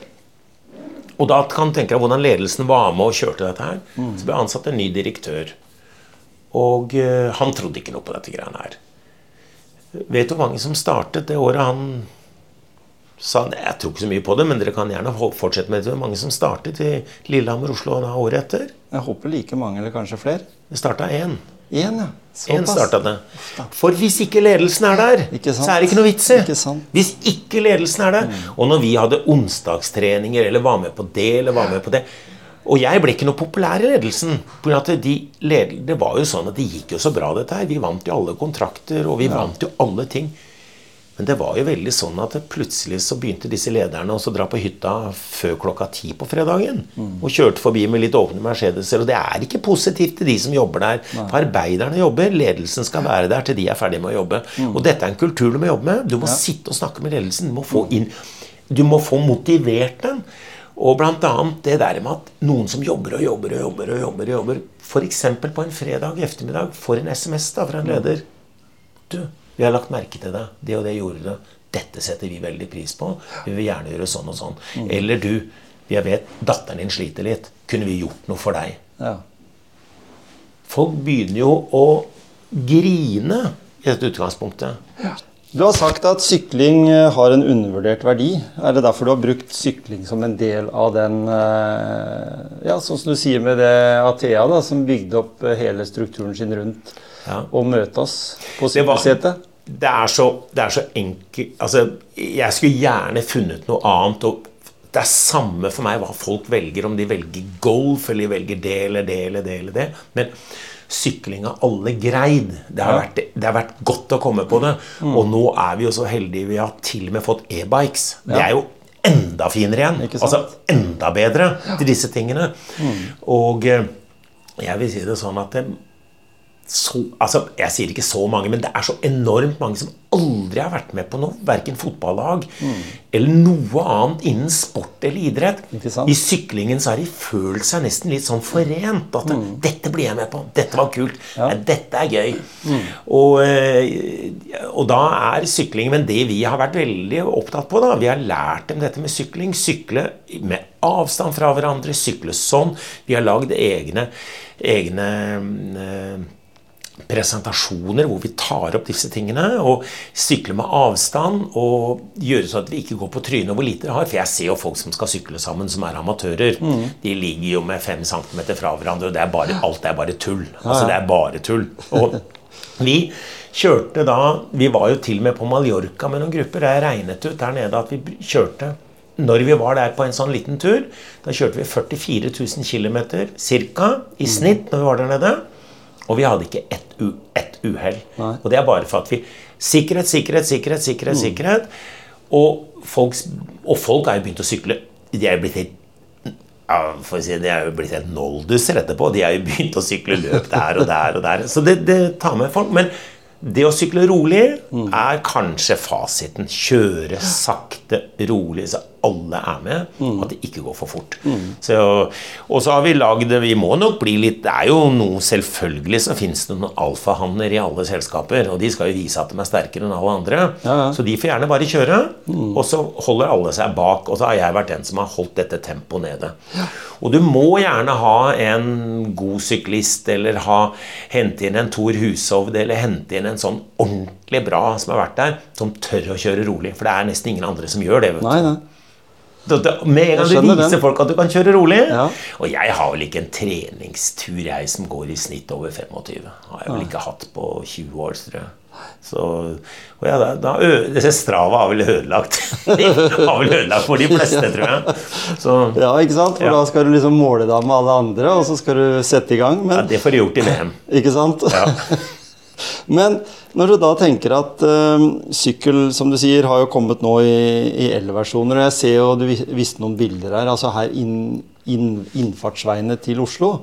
Speaker 2: Og da kan du tenke deg hvordan ledelsen var med og kjørte dette her. Så ble det ansatt en ny direktør. Og uh, han trodde ikke noe på dette greiene her. Vet du hvor mange som startet det året han sa "Nei, Jeg tror ikke så mye på det, men dere kan gjerne fortsette med det. Det var mange som startet i Lillehammer-Oslo da året etter?
Speaker 1: Jeg håper like mange, eller kanskje flere.
Speaker 2: Det starta én.
Speaker 1: Én, ja.
Speaker 2: Én
Speaker 1: Såpass.
Speaker 2: starta det. For hvis ikke ledelsen er der, så er det ikke noe vits i. Hvis ikke ledelsen er der. Og når vi hadde onsdagstreninger, eller var med på det, eller var med på det Og jeg ble ikke noe populær i ledelsen. De led, det var jo sånn at det gikk jo så bra, dette her. Vi vant jo alle kontrakter, og vi vant jo alle ting. Men det var jo veldig sånn at plutselig så begynte disse lederne å dra på hytta før klokka ti på fredagen. Og kjørte forbi med litt åpne Mercedeser. Og det er ikke positivt til de som jobber der. For arbeiderne jobber, ledelsen skal være der til de er ferdige med å jobbe. Og dette er en kultur du må jobbe med. Du må sitte og snakke med ledelsen. Du må få inn Du må få motivert dem. Og annet det der med at noen som jobber og jobber og jobber og jobber, og jobber F.eks. på en fredag ettermiddag får en SMS da fra en leder. Du, vi har lagt merke til deg. Det og det gjorde du. Dette setter vi veldig pris på. Vi vil gjerne gjøre sånn og sånn. Eller du, jeg vet datteren din sliter litt. Kunne vi gjort noe for deg?
Speaker 1: Ja.
Speaker 2: Folk begynner jo å grine i dette utgangspunktet.
Speaker 1: Du har sagt at sykling eh, har en undervurdert verdi. Er det derfor du har brukt sykling som en del av den eh, Ja, sånn som du sier med det Athea, da, som bygde opp eh, hele strukturen sin rundt
Speaker 2: Ja.
Speaker 1: møte oss på
Speaker 2: Det var- Det er så, det er så enkelt Altså, jeg skulle gjerne funnet noe annet. og det er samme for meg hva folk velger, om de velger golf eller de velger det eller det eller det. eller det. Men sykling har alle greid. Det har,
Speaker 1: Ja.
Speaker 2: vært, det har vært godt å komme på det. Og nå er vi jo så heldige vi har til og med fått e-bikes. Det er jo enda finere igjen. Altså enda bedre til disse tingene. Og eh, jeg vil si det sånn at det, så, altså, Jeg sier ikke så mange, men det er så enormt mange som aldri har vært med på noe. Verken fotballag eller noe annet innen sport eller idrett. I syklingen så har de følt seg nesten litt sånn forent. At 'Dette blir jeg med på. Dette var kult. Ja. dette er gøy'. Og, eh, og da er sykling Men det vi har vært veldig opptatt på, da Vi har lært dem dette med sykling. Sykle med avstand fra hverandre. Sykle sånn. Vi har lagd egne, egne eh, presentasjoner hvor vi tar opp disse tingene og sykler med avstand og gjøre så at vi ikke går på trynet og hvor lite det har. For jeg ser jo folk som skal sykle sammen, som er amatører. De ligger jo med fem centimeter fra hverandre, og det er bare, alt er bare tull. Altså det er bare tull. Og vi kjørte da Vi var jo til og med på Mallorca med noen grupper. Jeg regnet ut der nede at vi kjørte når vi var der på en sånn liten tur, da kjørte vi 44 000 km ca. i snitt når vi var der nede. Og vi hadde ikke ett, et uhell. Og det er bare for at vi Sikkerhet, sikkerhet, sikkerhet, sikkerhet. sikkerhet. Og, folk, og folk er jo begynt å sykle. De er jo blitt helt ja, for å si, det, De er jo blitt helt nolduser etterpå. De har jo begynt å sykle løp der og der og der. Så det, det tar med folk. Men det å sykle rolig er kanskje fasiten. Kjøre sakte, rolig, så alle er med. At det ikke går for fort. Så, og så har vi lagd Vi må nok bli litt Det er jo noe Selvfølgelig så finnes det noen alfahanner i alle selskaper. Og de skal jo vise at de er sterkere enn alle andre.
Speaker 1: Ja, ja.
Speaker 2: Så de får gjerne bare kjøre. Og så holder alle seg bak. Og så har jeg vært den som har holdt dette tempoet nede. Og du må gjerne ha en god syklist, eller ha, hente inn en Thor Hushovd, eller hente inn en sånn ordentlig bra som har vært der, som tør å kjøre rolig. For det er nesten ingen andre som gjør det. vet du.
Speaker 1: Nei, nei.
Speaker 2: Med en gang du viser
Speaker 1: den.
Speaker 2: folk at du kan kjøre rolig
Speaker 1: Ja.
Speaker 2: Og jeg har vel ikke en treningstur jeg som går i snitt over 25. Har jeg vel ikke hatt på 20 år, tror jeg. Så, og ja, da, da disse Strava har vel ødelagt De har vel ødelagt for de fleste, tror jeg. Så
Speaker 1: Ja, ikke sant? For
Speaker 2: Ja.
Speaker 1: da skal du liksom måle deg med alle andre, og så skal du sette i gang.
Speaker 2: ja, det får du gjort i VM.
Speaker 1: ikke sant?
Speaker 2: Ja.
Speaker 1: Men når du da tenker at eh, sykkel, som du sier, har jo kommet nå i, i elversjoner, og jeg ser jo du vis- viste noen bilder her, altså her inn, inn, innfartsveiene til Oslo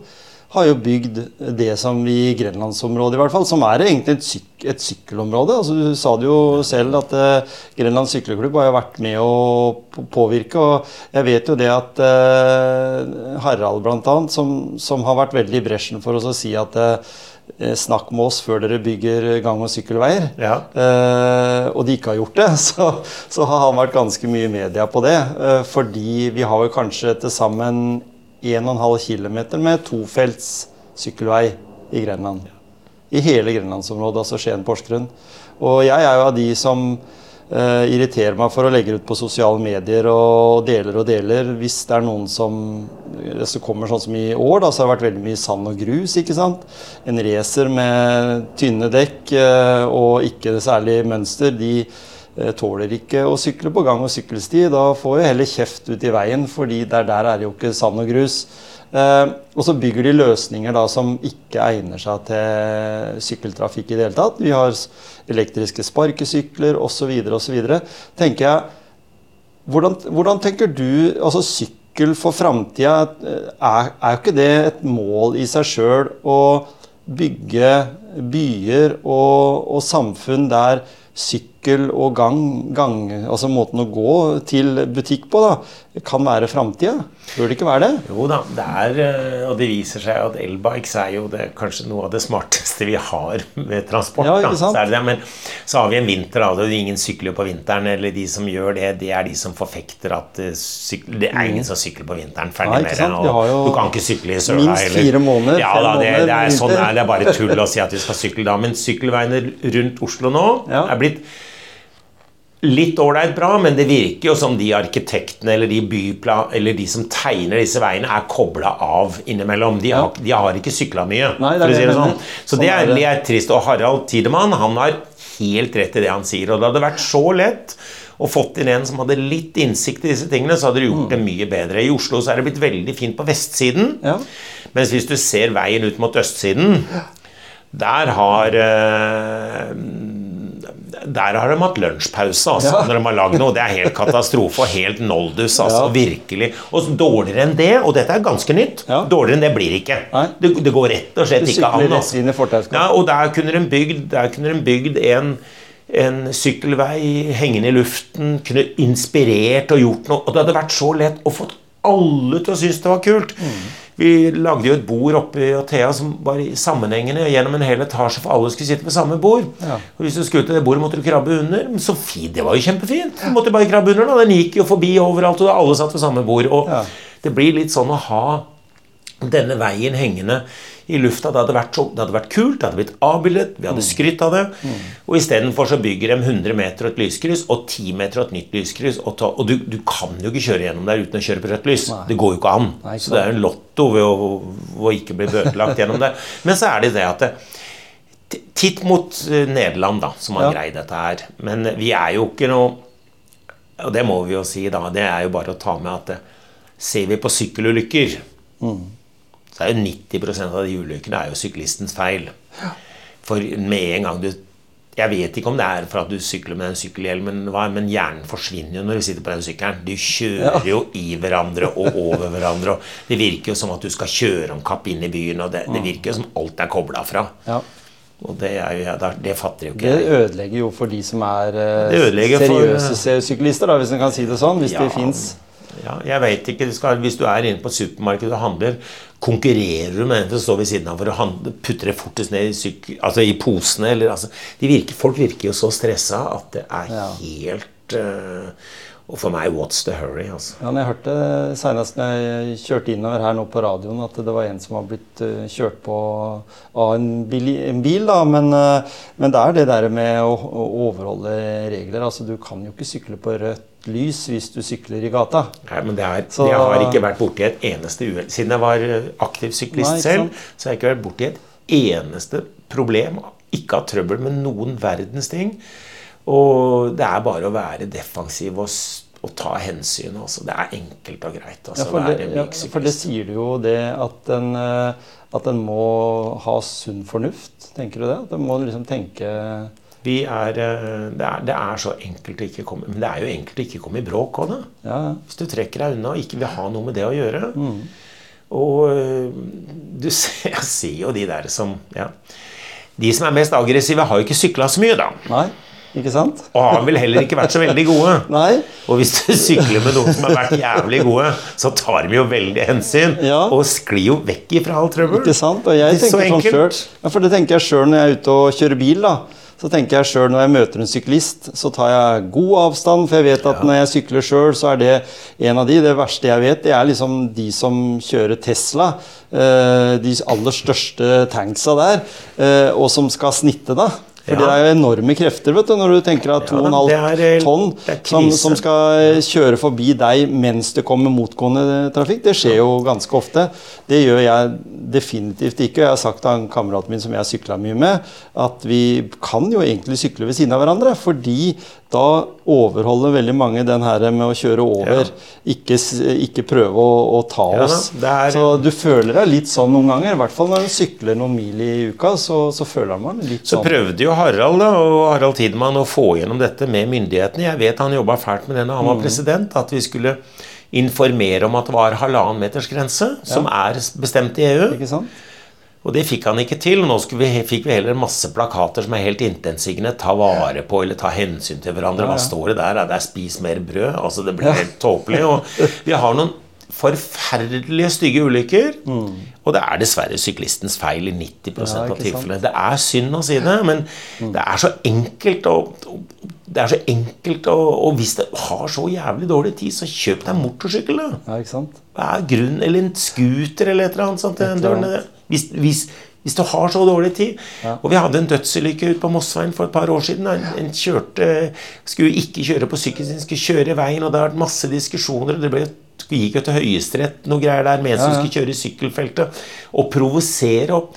Speaker 1: har jo bygd det som vi i Grenlandsområdet i hvert fall, som er egentlig et, syk, et sykkelområde. Altså, du sa det jo selv at eh, Grenland sykkelklubb har jo vært med å påvirke. Og jeg vet jo det at eh, Harald bl.a., som, som har vært veldig i bresjen for oss å si at eh, snakk med oss før dere bygger gang- og sykkelveier.
Speaker 2: Ja.
Speaker 1: Eh, og de ikke har gjort det, så, så har han vært ganske mye i media på det. Eh, fordi vi har jo kanskje til sammen 1,5 km med tofelts sykkelvei i Grenland. I hele grenlandsområdet, altså Skien-Porsgrunn. Og jeg er jo av de som eh, irriterer meg for å legge ut på sosiale medier og deler og deler. Hvis det er noen som Hvis kommer sånn som i år, da, så har det vært veldig mye sand og grus. ikke sant? En racer med tynne dekk uh, og ikke særlig mønster, de uh, tåler ikke å sykle på gang- og sykkelsti. Da får jo heller kjeft ut i veien, fordi der, der er det jo ikke sand og grus. Eh, og så bygger de løsninger da som ikke egner seg til sykkeltrafikk i det hele tatt. Vi har elektriske sparkesykler osv. osv. Tenker jeg hvordan, hvordan tenker du altså sykkel for framtida? Er, er jo ikke det et mål i seg sjøl å bygge byer og, og samfunn der sykkel og gang, gang, altså måten å gå til butikk på, da, kan være framtida? Bør det ikke være det?
Speaker 2: Jo da, det er, eh, og det viser seg at elbikes er jo det, kanskje noe av det smarteste vi har med transport.
Speaker 1: Ja, ikke sant?
Speaker 2: Så er det. Men så har vi en vinter, da, og ingen sykler på vinteren. Eller de som gjør det, det er de som forfekter at sykler, det er ingen som sykler på vinteren. Ferdig med det. du kan ikke sykle i søla.
Speaker 1: minst fire måneder,
Speaker 2: Ja, da, det, det, er, sånn det er bare tull å si at vi skal sykle da. Men sykkelveiene rundt Oslo nå
Speaker 1: Ja.
Speaker 2: er blitt litt ålreit bra, men det virker jo som de arkitektene eller de bypla, eller de som tegner disse veiene, er kobla av innimellom. De har, de har ikke sykla mye,
Speaker 1: Nei,
Speaker 2: for å si det sånn. Så
Speaker 1: Sånn
Speaker 2: det
Speaker 1: er
Speaker 2: trist. Og Harald Tidemann han har helt rett i det han sier. Og det hadde vært så lett å fått inn en som hadde litt innsikt i disse tingene, så hadde det gjort det mye bedre. I Oslo så er det blitt veldig fint på vestsiden.
Speaker 1: Ja.
Speaker 2: Mens hvis du ser veien ut mot østsiden, der har eh, der har de hatt lunsjpause altså,
Speaker 1: Ja.
Speaker 2: når de har lagd noe. Det er helt katastrofe og helt noldus. Altså,
Speaker 1: Ja.
Speaker 2: virkelig. Og dårligere enn det, og dette er ganske nytt,
Speaker 1: Ja.
Speaker 2: dårligere enn det blir det ikke. Det, det går rett og slett ikke an. Altså. Ja, og der kunne de bygd, der kunne de bygd en, en sykkelvei hengende i luften, kunne inspirert og gjort noe. Og det hadde vært så lett å få alle til å synes det var kult.
Speaker 1: Mm.
Speaker 2: Vi lagde jo et bord oppe i Athea som var sammenhengende gjennom en hel etasje, for alle skulle sitte ved samme bord.
Speaker 1: Ja.
Speaker 2: Og hvis du skulle til det bordet, måtte du krabbe under. Men så fint, det var jo kjempefint. Du måtte bare krabbe under, da. Den gikk jo forbi overalt, og alle satt ved samme bord. Og
Speaker 1: Ja.
Speaker 2: det blir litt sånn å ha denne veien hengende i lufta. Det hadde vært, så, det hadde vært kult, det hadde blitt avbildet, vi hadde skrytt av det. Og istedenfor så bygger de 100 meter et lyskryss og 10 meter et nytt lyskryss. Og, ta, og du, du kan jo ikke kjøre gjennom der uten å kjøre på rødt lys. Det går jo ikke an.
Speaker 1: Nei, ikke
Speaker 2: så det er en lotto ved å, å ikke bli bøtelagt gjennom det. Men så er det det at det, Titt mot eh, Nederland, da, som har
Speaker 1: Ja.
Speaker 2: greid dette her. Men vi er jo ikke noe Og det må vi jo si, da. Det er jo bare å ta med at det, ser vi på sykkelulykker så er jo 90% av de ulykkene er jo syklistens feil. For med en gang du Jeg vet ikke om det er for at du sykler med den sykkelhjelmen, men hjernen forsvinner jo når du sitter på den sykkelen. Du kjører jo i hverandre og over hverandre. Og det virker jo som at du skal kjøre om kapp inn i byen. Og det, det virker jo som alt er kobla fra.
Speaker 1: Ja.
Speaker 2: Og det, er jo, det, det fatter jo ikke
Speaker 1: Det ødelegger jo for de som er eh,
Speaker 2: Det for-
Speaker 1: seriøse se- syklister, da, hvis en kan si det sånn. Hvis
Speaker 2: Ja.
Speaker 1: det fins.
Speaker 2: Ja, jeg vet ikke, skal, Hvis du er inne på et supermarked og handler, konkurrerer du med en som står ved siden av for å handle, putter det fortest ned i, altså i posene? Eller, altså, virker, folk virker jo så stressa at det er
Speaker 1: Ja.
Speaker 2: helt uh, Og for meg, what's the hurry? altså.
Speaker 1: Ja, men jeg hørte senest når jeg kjørte innover her nå på radioen, at det var en som var blitt eh, kjørt på av en bil, en bil da. Men, eh, men det er det der med å, å overholde regler. Altså, du kan jo ikke sykle på rødt lys hvis du sykler i gata.
Speaker 2: Nei, men det er,
Speaker 1: Så-
Speaker 2: Jeg har ikke vært borti et eneste uhell. Siden jeg var eh, aktiv syklist
Speaker 1: Nei,
Speaker 2: selv, så har jeg ikke vært borti et eneste problem. Ikke hatt trøbbel med noen verdens ting. Og det er bare å være defensiv og, og ta hensyn. Altså. Det er enkelt og greit. Altså,
Speaker 1: Ja, for, det, ja, for det sier du jo det at en, eh, at en må ha sunn fornuft. Tenker du det? At en må liksom tenke
Speaker 2: Vi er, eh, det, er, det er så enkelt å ikke komme Men det er jo enkelt å ikke komme i bråk òg, da.
Speaker 1: Ja.
Speaker 2: Hvis du trekker deg unna og ikke vil ha noe med det å gjøre.
Speaker 1: Mm.
Speaker 2: Og øh, du ser, jeg ser jo de der som ja. De som er mest aggressive, har jo ikke sykla så mye, da.
Speaker 1: Nei, ikke sant?
Speaker 2: Og har vel heller ikke vært så veldig gode.
Speaker 1: Nei.
Speaker 2: Og hvis du sykler med noen som har vært jævlig gode, så tar de jo veldig hensyn.
Speaker 1: Ja.
Speaker 2: Og sklir jo vekk ifra all trøbbel.
Speaker 1: Ikke sant? Og jeg
Speaker 2: Det er så
Speaker 1: tenker sånn selv, ja, For det tenker jeg sjøl når jeg er ute og kjører bil. da. Så tenker jeg selv Når jeg møter en syklist, så tar jeg god avstand. For jeg vet at når jeg sykler sjøl, så er det en av de. Det verste jeg vet, det er liksom de som kjører Tesla. eh, De aller største tanksa der. eh, Og som skal snitte, da. For
Speaker 2: Ja.
Speaker 1: det er jo enorme krefter vet du, når du tenker at
Speaker 2: Ja,
Speaker 1: 2,5
Speaker 2: ja,
Speaker 1: tonn som, som skal kjøre forbi deg mens det kommer motgående trafikk. Det skjer jo ganske ofte. Det gjør jeg definitivt ikke. Jeg har sagt til en kamerat min som jeg sykla mye med, at vi kan jo egentlig sykle ved siden av hverandre. Fordi da overholder veldig mange den her med å kjøre over. Ikke, ikke prøve å, å ta
Speaker 2: Ja,
Speaker 1: oss.
Speaker 2: er-
Speaker 1: Så du føler deg litt sånn noen ganger. I hvert fall når du sykler noen mil i uka, så, så føler man litt
Speaker 2: Så
Speaker 1: sånn.
Speaker 2: prøvde jo Harald da, og Harald Tidemann å få gjennom dette med myndighetene. Jeg vet han jobba fælt med det da han
Speaker 1: Mm.
Speaker 2: var president, at vi skulle informere om at det var halvannen meters grense, som er bestemt i EU.
Speaker 1: Ikke sant?
Speaker 2: Og det fikk han ikke til. Nå vi, fikk vi heller masse plakater som er helt intetsigende. Ta vare på eller ta hensyn til hverandre. Hva står det der? Det er 'spis mer brød'. Altså Det blir helt tåpelig. Og vi har noen forferdelige stygge ulykker. Og det er dessverre syklistens feil i 90
Speaker 1: Mm. Ja,
Speaker 2: av tilfellene. Det er synd å si det, men det er så enkelt å det er så enkelt, å, og hvis du har så jævlig dårlig tid, så kjøp deg motorsykkel, da.
Speaker 1: Ja, ikke sant?
Speaker 2: Hva er grunnen? Eller en scooter eller et eller annet sånt.
Speaker 1: Et eller annet.
Speaker 2: Hvis, hvis, hvis du har så dårlig tid. Og vi hadde en dødsulykke ute på Mossveien for et par år siden. En, en kjørte, skulle ikke kjøre på sykkelen sin, skulle kjøre i veien, og det har vært masse diskusjoner. og det ble gikk jo til Høyesterett noe greier der med en som
Speaker 1: Ja, ja.
Speaker 2: skulle kjøre i sykkelfeltet og provosere. Og,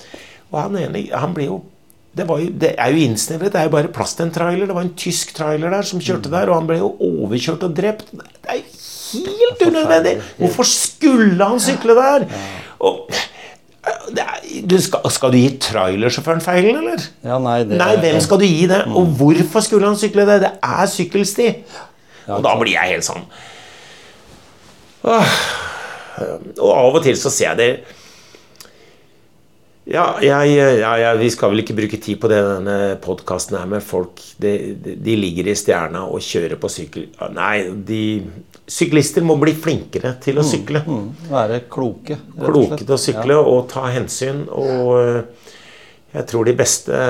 Speaker 2: og han ene han ble jo det, var jo, det er jo innsnevret. Det er jo bare plass til en trailer. Det var en tysk trailer der som kjørte der, og han ble jo overkjørt og drept. Det er helt unødvendig! Hvorfor skulle han sykle der? Og er, du skal, skal du gi trailersjåføren feilen, eller?
Speaker 1: Ja, nei, det,
Speaker 2: Nei, hvem skal du gi det? Og hvorfor skulle han sykle det? Det er sykkelsti. Og da blir jeg helt sånn Åh. Og av og til så ser jeg det ja, jeg, ja, ja, vi skal vel ikke bruke tid på det denne podkasten her med folk de, de ligger i stjerna og kjører på sykkel. Nei, de Syklister må bli flinkere til å sykle.
Speaker 1: Mm, være kloke.
Speaker 2: Kloke til å sykle og ta hensyn. Og øh, jeg tror de beste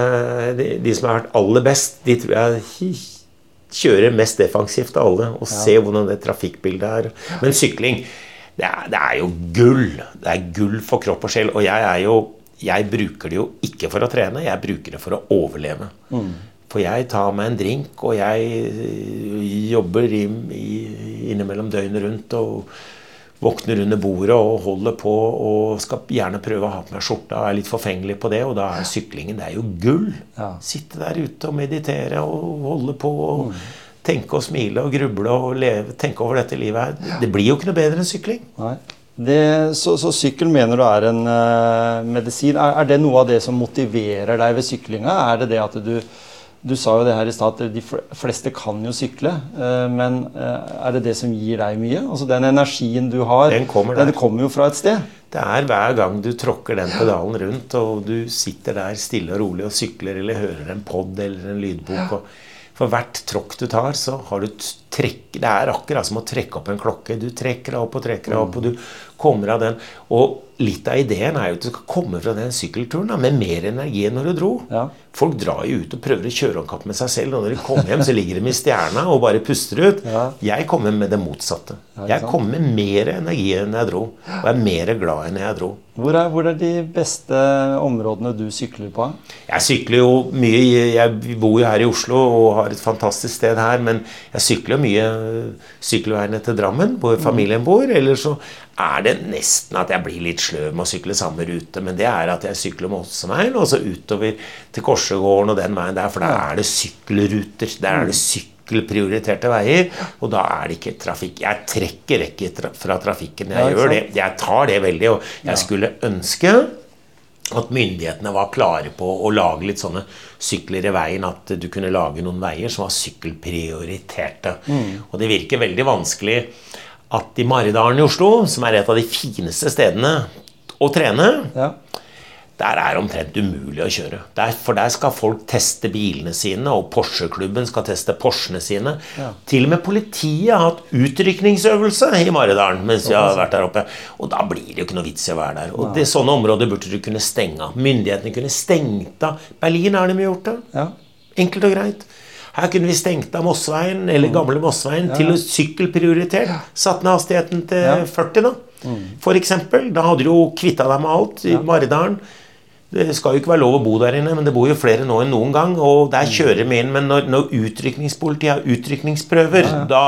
Speaker 2: De, de som har vært aller best, de tror jeg kjører mest defensivt av alle. Og ser hvordan det trafikkbildet er. Men sykling, det er, det er jo gull. Det er gull for kropp og sjel. Og jeg er jo jeg bruker det jo ikke for å trene, jeg bruker det for å overleve. For jeg tar meg en drink, og jeg øh, jobber i, i, innimellom døgnet rundt. og våkner under bordet og holder på og skal gjerne prøve å ha på meg skjorta og er litt forfengelig på det, og da er syklingen det er jo gull.
Speaker 1: Ja.
Speaker 2: Sitte der ute og meditere og holde på og tenke og smile og gruble og leve, tenke over dette livet her. Det blir jo ikke noe bedre enn sykling.
Speaker 1: Nei. Det, så, så sykkel mener du er en uh, medisin. Er, er det noe av det som motiverer deg ved syklinga? Er det det at du Du sa jo det her i stad at de fleste kan jo sykle. eh, men eh, er det det som gir deg mye? Altså Den energien du har,
Speaker 2: Den kommer
Speaker 1: den kommer jo fra et sted.
Speaker 2: Det er hver gang du tråkker den pedalen rundt, og du sitter der stille og rolig og sykler eller hører en pod eller en lydbok. Og for hvert tråkk du tar, så har du trekk Det er akkurat som å trekke opp en klokke. Du trekker deg opp og trekker deg opp, og du kommer av den. Og litt av ideen er jo at du skal komme fra den sykkelturen da, med mer energi enn når du dro.
Speaker 1: Ja.
Speaker 2: Folk drar jo ut og prøver å kjøre om kapp med seg selv, og når de kommer hjem, så ligger de i stjerna og bare puster ut.
Speaker 1: Ja.
Speaker 2: Jeg kommer med det motsatte.
Speaker 1: Ja,
Speaker 2: Jeg kommer med mer energi enn jeg dro, og er mer glad enn jeg dro.
Speaker 1: Hvor er, hvor er de beste områdene du sykler på?
Speaker 2: Jeg sykler jo mye. Jeg bor jo her i Oslo og har et fantastisk sted her, men jeg sykler jo mye sykkelveiene til Drammen, hvor familien bor. Eller så er det nesten at jeg blir litt sløv med å sykle samme rute, men det er at jeg sykler Mosseveien og så utover til Korsegården og den veien der, for der er det sykkelruter. Der er det sykkelprioriterte veier, og da er det ikke trafikk. Jeg trekker ikke fra trafikken. Jeg
Speaker 1: ja,
Speaker 2: gjør det. Jeg tar det veldig, og jeg skulle ønske at myndighetene var klare på å lage litt sånne sykler i veien. At du kunne lage noen veier som var sykkelprioriterte. Og det virker veldig vanskelig at i Maridalen i Oslo, som er et av de fineste stedene å trene,
Speaker 1: Ja.
Speaker 2: der er det omtrent umulig å kjøre. Der, for der skal folk teste bilene sine, og Porsche-klubben skal teste Porschene sine. Til og med politiet har hatt utrykningsøvelse i Maridalen mens vi har vært der oppe. Og da blir det jo ikke noe vits i å være der. Og det, sånne områder burde du kunne stenge av. Myndighetene kunne stengt av. Berlin har de gjort det.
Speaker 1: ja.
Speaker 2: Enkelt og greit. Her kunne vi stengt av Mossveien, eller gamle Mosseveien, til å sykkelprioritert. Satt ned hastigheten til
Speaker 1: Ja.
Speaker 2: 40, da. For eksempel. Da hadde du jo kvitta deg med alt i Maridalen. Det skal jo ikke være lov å bo der inne, men det bor jo flere nå enn noen gang. Og der kjører vi inn. Men når, når utrykningspolitiet har utrykningsprøver, da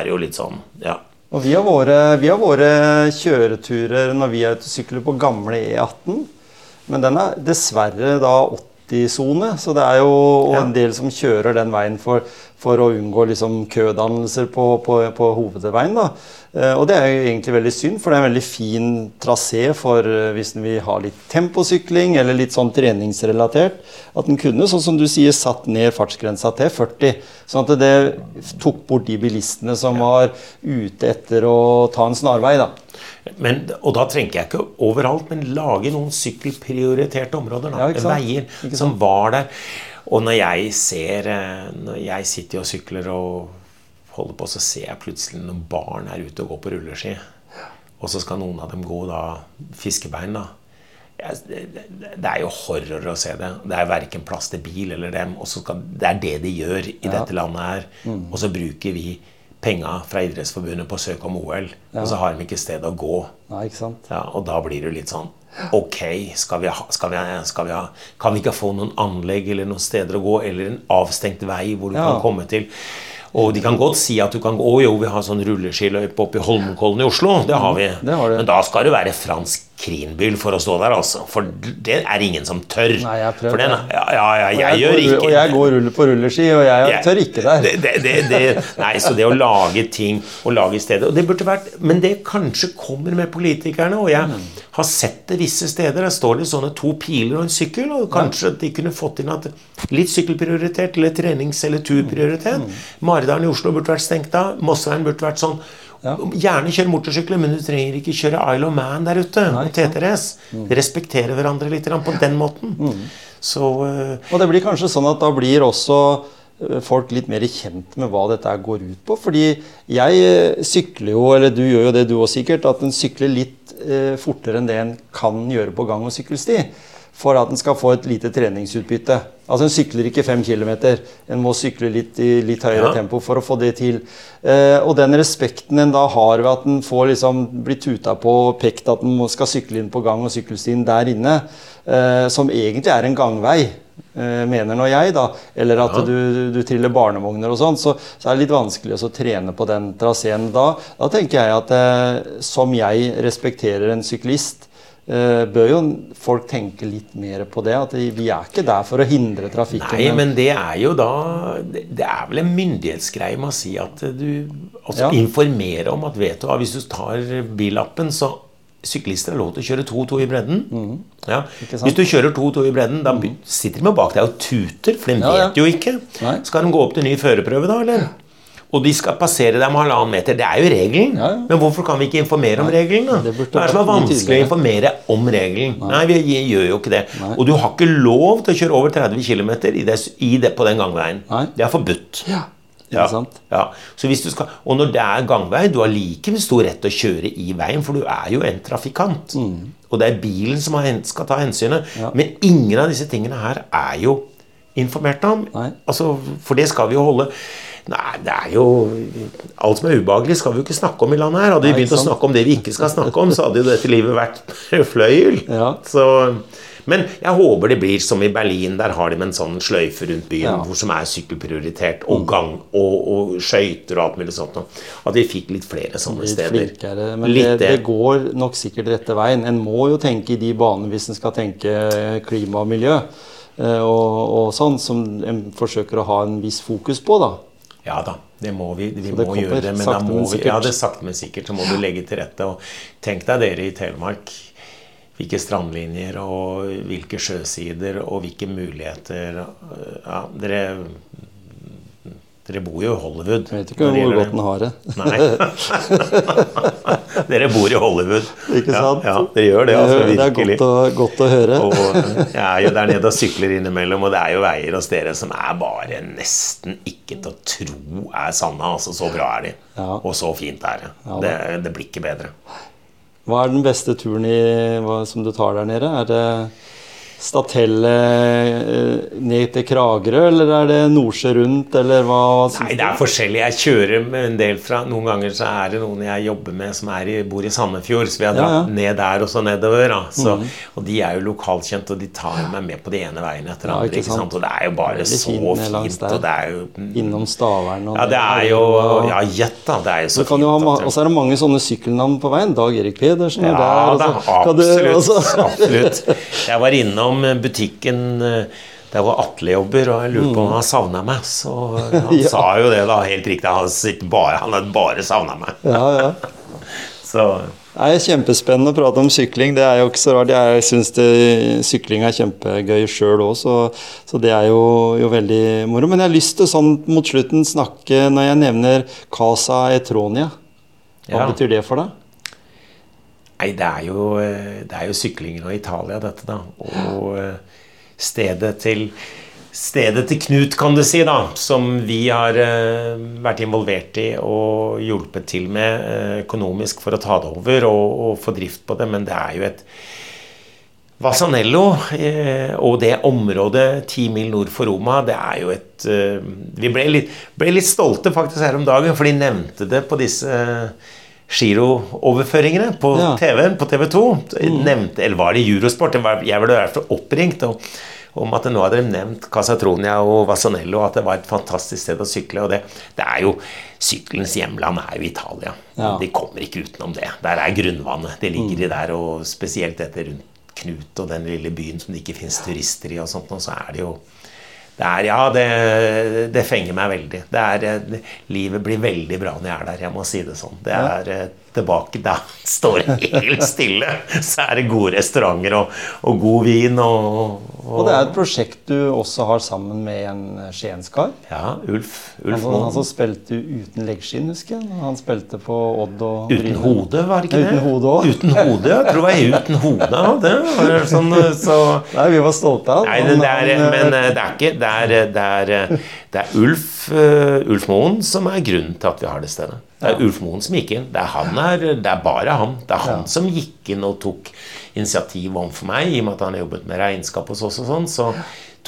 Speaker 2: er det jo litt sånn, ja.
Speaker 1: Og vi har våre, vi har våre kjøreturer når vi er ute og sykler på gamle E18. Men den er dessverre da 80-sone, så det er jo
Speaker 2: Ja.
Speaker 1: en del som kjører den veien for, for å unngå liksom kødannelser på, på, på hovedveien. da. Eh, Og det er jo egentlig veldig synd, for det er en veldig fin trasé for eh, hvis en vil ha litt temposykling eller litt sånn treningsrelatert. At en kunne, sånn som du sier, satt ned fartsgrensa til 40. Sånn at det tok bort de bilistene som var ute etter å ta en snarvei. da.
Speaker 2: Men, og da trenger jeg ikke overalt, men lage noen sykkelprioriterte områder. Da.
Speaker 1: Ja?
Speaker 2: Veier som var der. Og når jeg ser eh, Når jeg sitter og sykler og holder på, så ser jeg plutselig noen barn er ute og går på rulleski. Og så skal noen av dem gå da fiskebein, da. Det, er jo horror å se det. Det er verken plass til bil eller dem. Skal, det er det de gjør i dette landet her.
Speaker 1: Mm.
Speaker 2: Og så bruker vi penga fra Idrettsforbundet på å søke om OL, og så har de ikke sted å gå.
Speaker 1: Ja?
Speaker 2: Ja, og da blir det jo litt sånn Ok, skal vi ha, skal vi ha, skal vi ha, kan vi ikke få noen anlegg eller noen steder å gå, eller en avstengt vei hvor du
Speaker 1: Ja.
Speaker 2: kan komme til? Og de kan godt si at du kan gå Å jo, vi har sånn rulleskiløype oppe i Holmenkollen i Oslo. Det har vi.
Speaker 1: Det har.
Speaker 2: Men da skal det være fransk krinbyl for å stå der, altså. For det er ingen som tør.
Speaker 1: Nei, jeg har prøvd
Speaker 2: den, ja, ja, ja, jeg, gjør
Speaker 1: jeg går,
Speaker 2: ikke
Speaker 1: Og jeg går ruller på rulleski, og jeg tør ikke der.
Speaker 2: det, det, det, det, nei, så det å lage ting og lage steder og det burde vært, Men det kanskje kommer med politikerne. Og jeg har sett det visse steder. Der står det sånne to piler og en sykkel. Og kanskje de kunne fått inn at litt sykkelprioritet eller trenings- eller turprioritet. Maridalen i Oslo burde vært stengt av. Mosseveien burde vært sånn. Gjerne kjør motorsykler, men du trenger ikke kjøre Isle of Man der ute.
Speaker 1: Nei,
Speaker 2: og TTRS. Respektere hverandre litt på den måten. Så uh,
Speaker 1: Og det blir kanskje sånn at da blir også eh, folk litt mer kjent med hva dette går ut på. Fordi jeg eh, sykler jo, eller du gjør jo det du også sikkert, at en sykler litt eh, fortere enn det en kan gjøre på gang- og sykkelsti. For at en skal få et lite treningsutbytte. Altså En sykler ikke fem km. En må sykle litt i litt høyere
Speaker 2: Ja.
Speaker 1: tempo for å få det til. Eh, og den respekten en da har ved at en får liksom blitt tuta på og pekt at en skal sykle inn på gang- og sykkelstien der inne, eh, som egentlig er en gangvei, eh, mener nå jeg, da, eller at
Speaker 2: Ja.
Speaker 1: du, du, triller barnevogner og sånn, så, så er det litt vanskelig å trene på den traseen da. Da tenker jeg at eh, som jeg respekterer en syklist, bør jo folk tenke litt mer på det. At vi er ikke der for å hindre trafikken.
Speaker 2: Nei, men det er jo da Det er vel en myndighetsgreie med å si at du Altså
Speaker 1: Ja.
Speaker 2: informere om at vet du hva, hvis du tar billappen, så Syklister har lov til å kjøre 2-2 i bredden.
Speaker 1: Mm. Ja.
Speaker 2: Hvis du kjører 2-2 i bredden, da sitter de bak deg og tuter, for de
Speaker 1: ja.
Speaker 2: vet jo ikke.
Speaker 1: Nei.
Speaker 2: Skal de gå opp til ny førerprøve, da, eller? Og de skal passere deg med halvannen meter. Det er jo regelen.
Speaker 1: Ja, ja.
Speaker 2: Men hvorfor kan vi ikke informere om regelen? da?
Speaker 1: det
Speaker 2: er det er
Speaker 1: så
Speaker 2: vanskelig å informere om regelen? Nei, vi gjør jo ikke det.
Speaker 1: Nei.
Speaker 2: Og du har ikke lov til å kjøre over 30 km i det, i det på den gangveien.
Speaker 1: Nei.
Speaker 2: Det er forbudt.
Speaker 1: Ja, Ja.
Speaker 2: Ja. Så hvis du skal, og når det er gangvei, du har like stor rett til å kjøre i veien, for du er jo en trafikant.
Speaker 1: Mm.
Speaker 2: Og det er bilen som skal ta hensynet. Men ingen av disse tingene her er jo informert om. Altså, for det skal vi jo holde Nei, det er jo Alt som er ubehagelig, skal vi jo ikke snakke om i landet her. Hadde vi begynt å snakke om det vi ikke skal snakke om, så hadde jo dette livet vært fløyel.
Speaker 1: Ja.
Speaker 2: Så, men jeg håper det blir som i Berlin. Der har de med en sånn sløyfe rundt byen
Speaker 1: Ja.
Speaker 2: Hvor som er sykkelprioritert, og gang og, og skøyter og alt mulig sånt. At vi fikk litt flere sånne
Speaker 1: Litt
Speaker 2: steder.
Speaker 1: flinkere. Men
Speaker 2: Litt
Speaker 1: det, det går nok sikkert rette veien. En må jo tenke i de banene hvis en skal tenke klima og miljø. eh, Og, og sånn som en forsøker å ha en viss fokus på, da.
Speaker 2: Ja da, det må vi, vi
Speaker 1: det
Speaker 2: må gjøre det. Men da må vi, ja, det er sakte, men sikkert så må du legge til rette. Og tenk deg dere i Telemark. Hvilke strandlinjer og hvilke sjøsider og hvilke muligheter ja, dere, dere bor jo i Hollywood.
Speaker 1: Jeg vet ikke hvor godt den har det.
Speaker 2: Nei. dere bor i Hollywood.
Speaker 1: Ikke sant?
Speaker 2: Ja, ja dere gjør det. Altså,
Speaker 1: det er godt å, godt å høre.
Speaker 2: Og jeg er jo der nede og sykler innimellom, og det er jo veier hos dere som er bare nesten ikke til å tro er sanne. Altså, så bra er de.
Speaker 1: Ja.
Speaker 2: Og så fint er det.
Speaker 1: Ja,
Speaker 2: det. Det blir ikke bedre.
Speaker 1: Hva er den beste turen i, hva, som du tar der nede? Er det Statelle eh, ned til Kragerø, eller er det Nordsjø rundt, eller hva?
Speaker 2: Nei, det er forskjellig. Jeg kjører en del fra Noen ganger så er det noen jeg jobber med som i, bor i Sandefjord, så vi har dratt
Speaker 1: ja. ja.
Speaker 2: ned der og så nedover. Så, Og de er jo lokalkjent, og de tar meg med på de ene veien etter
Speaker 1: Ja,
Speaker 2: andre.
Speaker 1: ikke
Speaker 2: sant? Og det er jo bare
Speaker 1: er
Speaker 2: så
Speaker 1: fint
Speaker 2: og det er jo
Speaker 1: Innom Stavern og
Speaker 2: Ja, det er jo Ja, gjett, da. Det er jo så fint.
Speaker 1: og så er det mange sånne sykkelnavn på veien. Dag Erik Pedersen er
Speaker 2: Ja
Speaker 1: der. og så du-
Speaker 2: absolutt.
Speaker 1: og
Speaker 2: absolutt. Jeg var innom butikken eh, der hvor Atle jobber, og jeg lurte på om han savna meg. Så han
Speaker 1: Mm. Ja.
Speaker 2: sa jo det, da, helt riktig. Han, bare, han hadde bare savna meg.
Speaker 1: Ja, ja.
Speaker 2: Så
Speaker 1: Det er kjempespennende å prate om sykling. Det er jo ikke så rart. Jeg syns sykling er kjempegøy sjøl òg, så, så det er jo, jo veldig moro. Men jeg har lyst til sånn mot slutten snakke når jeg nevner Casa Etronia. Hva
Speaker 2: Ja.
Speaker 1: betyr det for deg?
Speaker 2: Nei, det er jo, eh, det er jo syklingen og Italia, dette, da. Og eh, stedet til Stedet til Knut, kan du si, da, som vi har eh, vært involvert i og hjulpet til med økonomisk for å ta det over og, og få drift på det. Men det er jo et Vasanello og det området ti mil nord for Roma, det er jo et Vi ble litt, ble litt stolte faktisk her om dagen, for de nevnte det på disse girooverføringene på
Speaker 1: Ja.
Speaker 2: TV, på TV 2. Nevnte, eller var det Eurosport? Jeg ble fall oppringt. og om at nå hadde de nevnt Casatronia og Vasanello, at det var et fantastisk sted å sykle. Og det, det er jo Sykkelens hjemland er jo Italia.
Speaker 1: Ja.
Speaker 2: De kommer ikke utenom det. Der er grunnvannet. Det ligger de der, og spesielt dette rundt Knut og den lille byen som det ikke finnes turister i, og sånt, og så er det jo er, ja, det, det fenger meg veldig. Det er, det, livet blir veldig bra når jeg er der. Jeg må si det sånn. Det er ja. tilbake Da står det helt stille. Så er det gode restauranter og, og god vin. Og, og,
Speaker 1: Og det er et prosjekt du også har sammen med en skienskar.
Speaker 2: Ja, Ulf. Ulf
Speaker 1: Han, han som spilte uten leggskinn, husker jeg. Han spilte på Odd og
Speaker 2: Uten
Speaker 1: Bryne.
Speaker 2: hode, var det ikke det?
Speaker 1: Uten hode også.
Speaker 2: Uten hode, ja. Jeg tror det var uten hode. ja, Det var sånn, så
Speaker 1: Nei, vi var stolte av
Speaker 2: Nei,
Speaker 1: Men,
Speaker 2: det er, men
Speaker 1: eh,
Speaker 2: eh, det er ikke Det er, det er, eh, det er Ulf, eh, Ulf Moen som er grunnen til at vi har det stedet. Det er Ulf Moen som gikk inn. Det er, han er, det er bare han. Det er han som gikk inn og tok initiativ overfor meg, i og med at han jobbet med regnskap hos oss og sånn. Så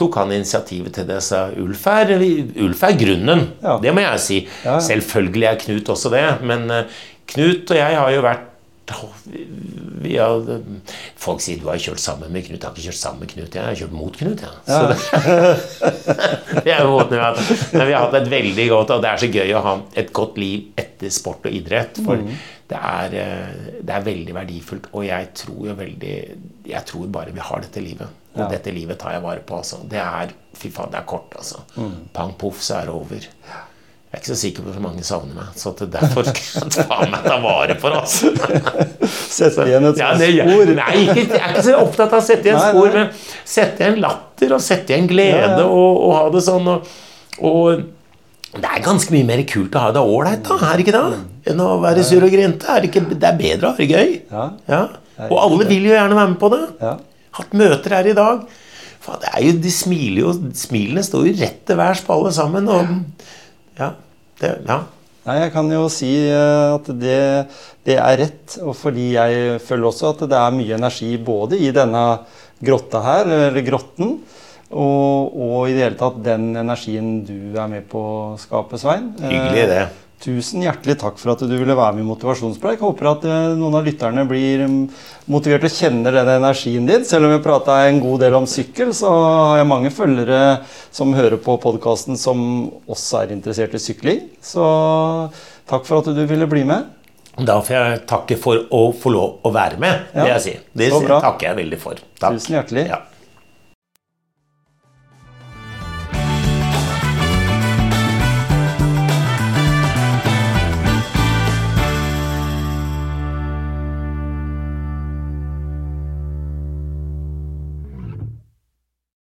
Speaker 2: tok han initiativet til det. Sa Ulf er, Ulf er grunnen.
Speaker 1: Ja.
Speaker 2: Det må jeg si.
Speaker 1: Ja, ja.
Speaker 2: Selvfølgelig er Knut også det, men eh, Knut og jeg har jo vært vi har, folk sier du har kjørt sammen med Knut. Jeg har ikke kjørt sammen med Knut, jeg har kjørt mot Knut. Ja. Så det, det er måten vi har Men vi har hatt et veldig godt Og det er så gøy å ha et godt liv etter sport og idrett. For det, er, eh, det er veldig verdifullt. Og jeg tror jo veldig Jeg tror bare vi har dette livet. Og
Speaker 1: Ja.
Speaker 2: dette livet tar jeg vare på. Altså. Det er fy faen, det er kort, altså. Pang poff, så er det over. Jeg er ikke så sikker på hvor mange savner meg, så derfor skal jeg ta meg ta vare for altså.
Speaker 1: Sette igjen et
Speaker 2: Ja, det,
Speaker 1: spor.
Speaker 2: nei, ikke, jeg er ikke så opptatt av å sette igjen
Speaker 1: Nei,
Speaker 2: spor,
Speaker 1: nei.
Speaker 2: men sette igjen latter og sette igjen glede
Speaker 1: Ja, ja.
Speaker 2: Og, og ha det sånn. Og, og det er ganske mye mer kult å ha det ålreit, da, er det ikke det? Enn å være sur og grinte. Er det, ikke, det er bedre å ha det gøy.
Speaker 1: Ja.
Speaker 2: Ja. Og alle vil jo gjerne være med på det. Hatt møter her i dag. Faen, det er jo, de smiler jo, Smilene står jo rett til værs på alle sammen. Og, ja, det, ja.
Speaker 1: Nei, jeg kan jo si eh, at det, det er rett. Og fordi jeg føler også at det er mye energi både i denne grotta her, eller grotten, og, og i det hele tatt den energien du er med på å skape, Svein.
Speaker 2: Hyggelig, det.
Speaker 1: Tusen hjertelig takk for at du ville være med i Motivasjonspreik. Håper at eh, noen av lytterne blir mm, motivert og kjenner den energien din. Selv om vi prata en god del om sykkel, så har jeg mange følgere som hører på podkasten som også er interessert i sykling. Så takk for at du ville bli med.
Speaker 2: Da får jeg takke for å få lov å være med, vil jeg si. Det takker jeg veldig for. Takk.
Speaker 1: Tusen hjertelig.
Speaker 2: Ja.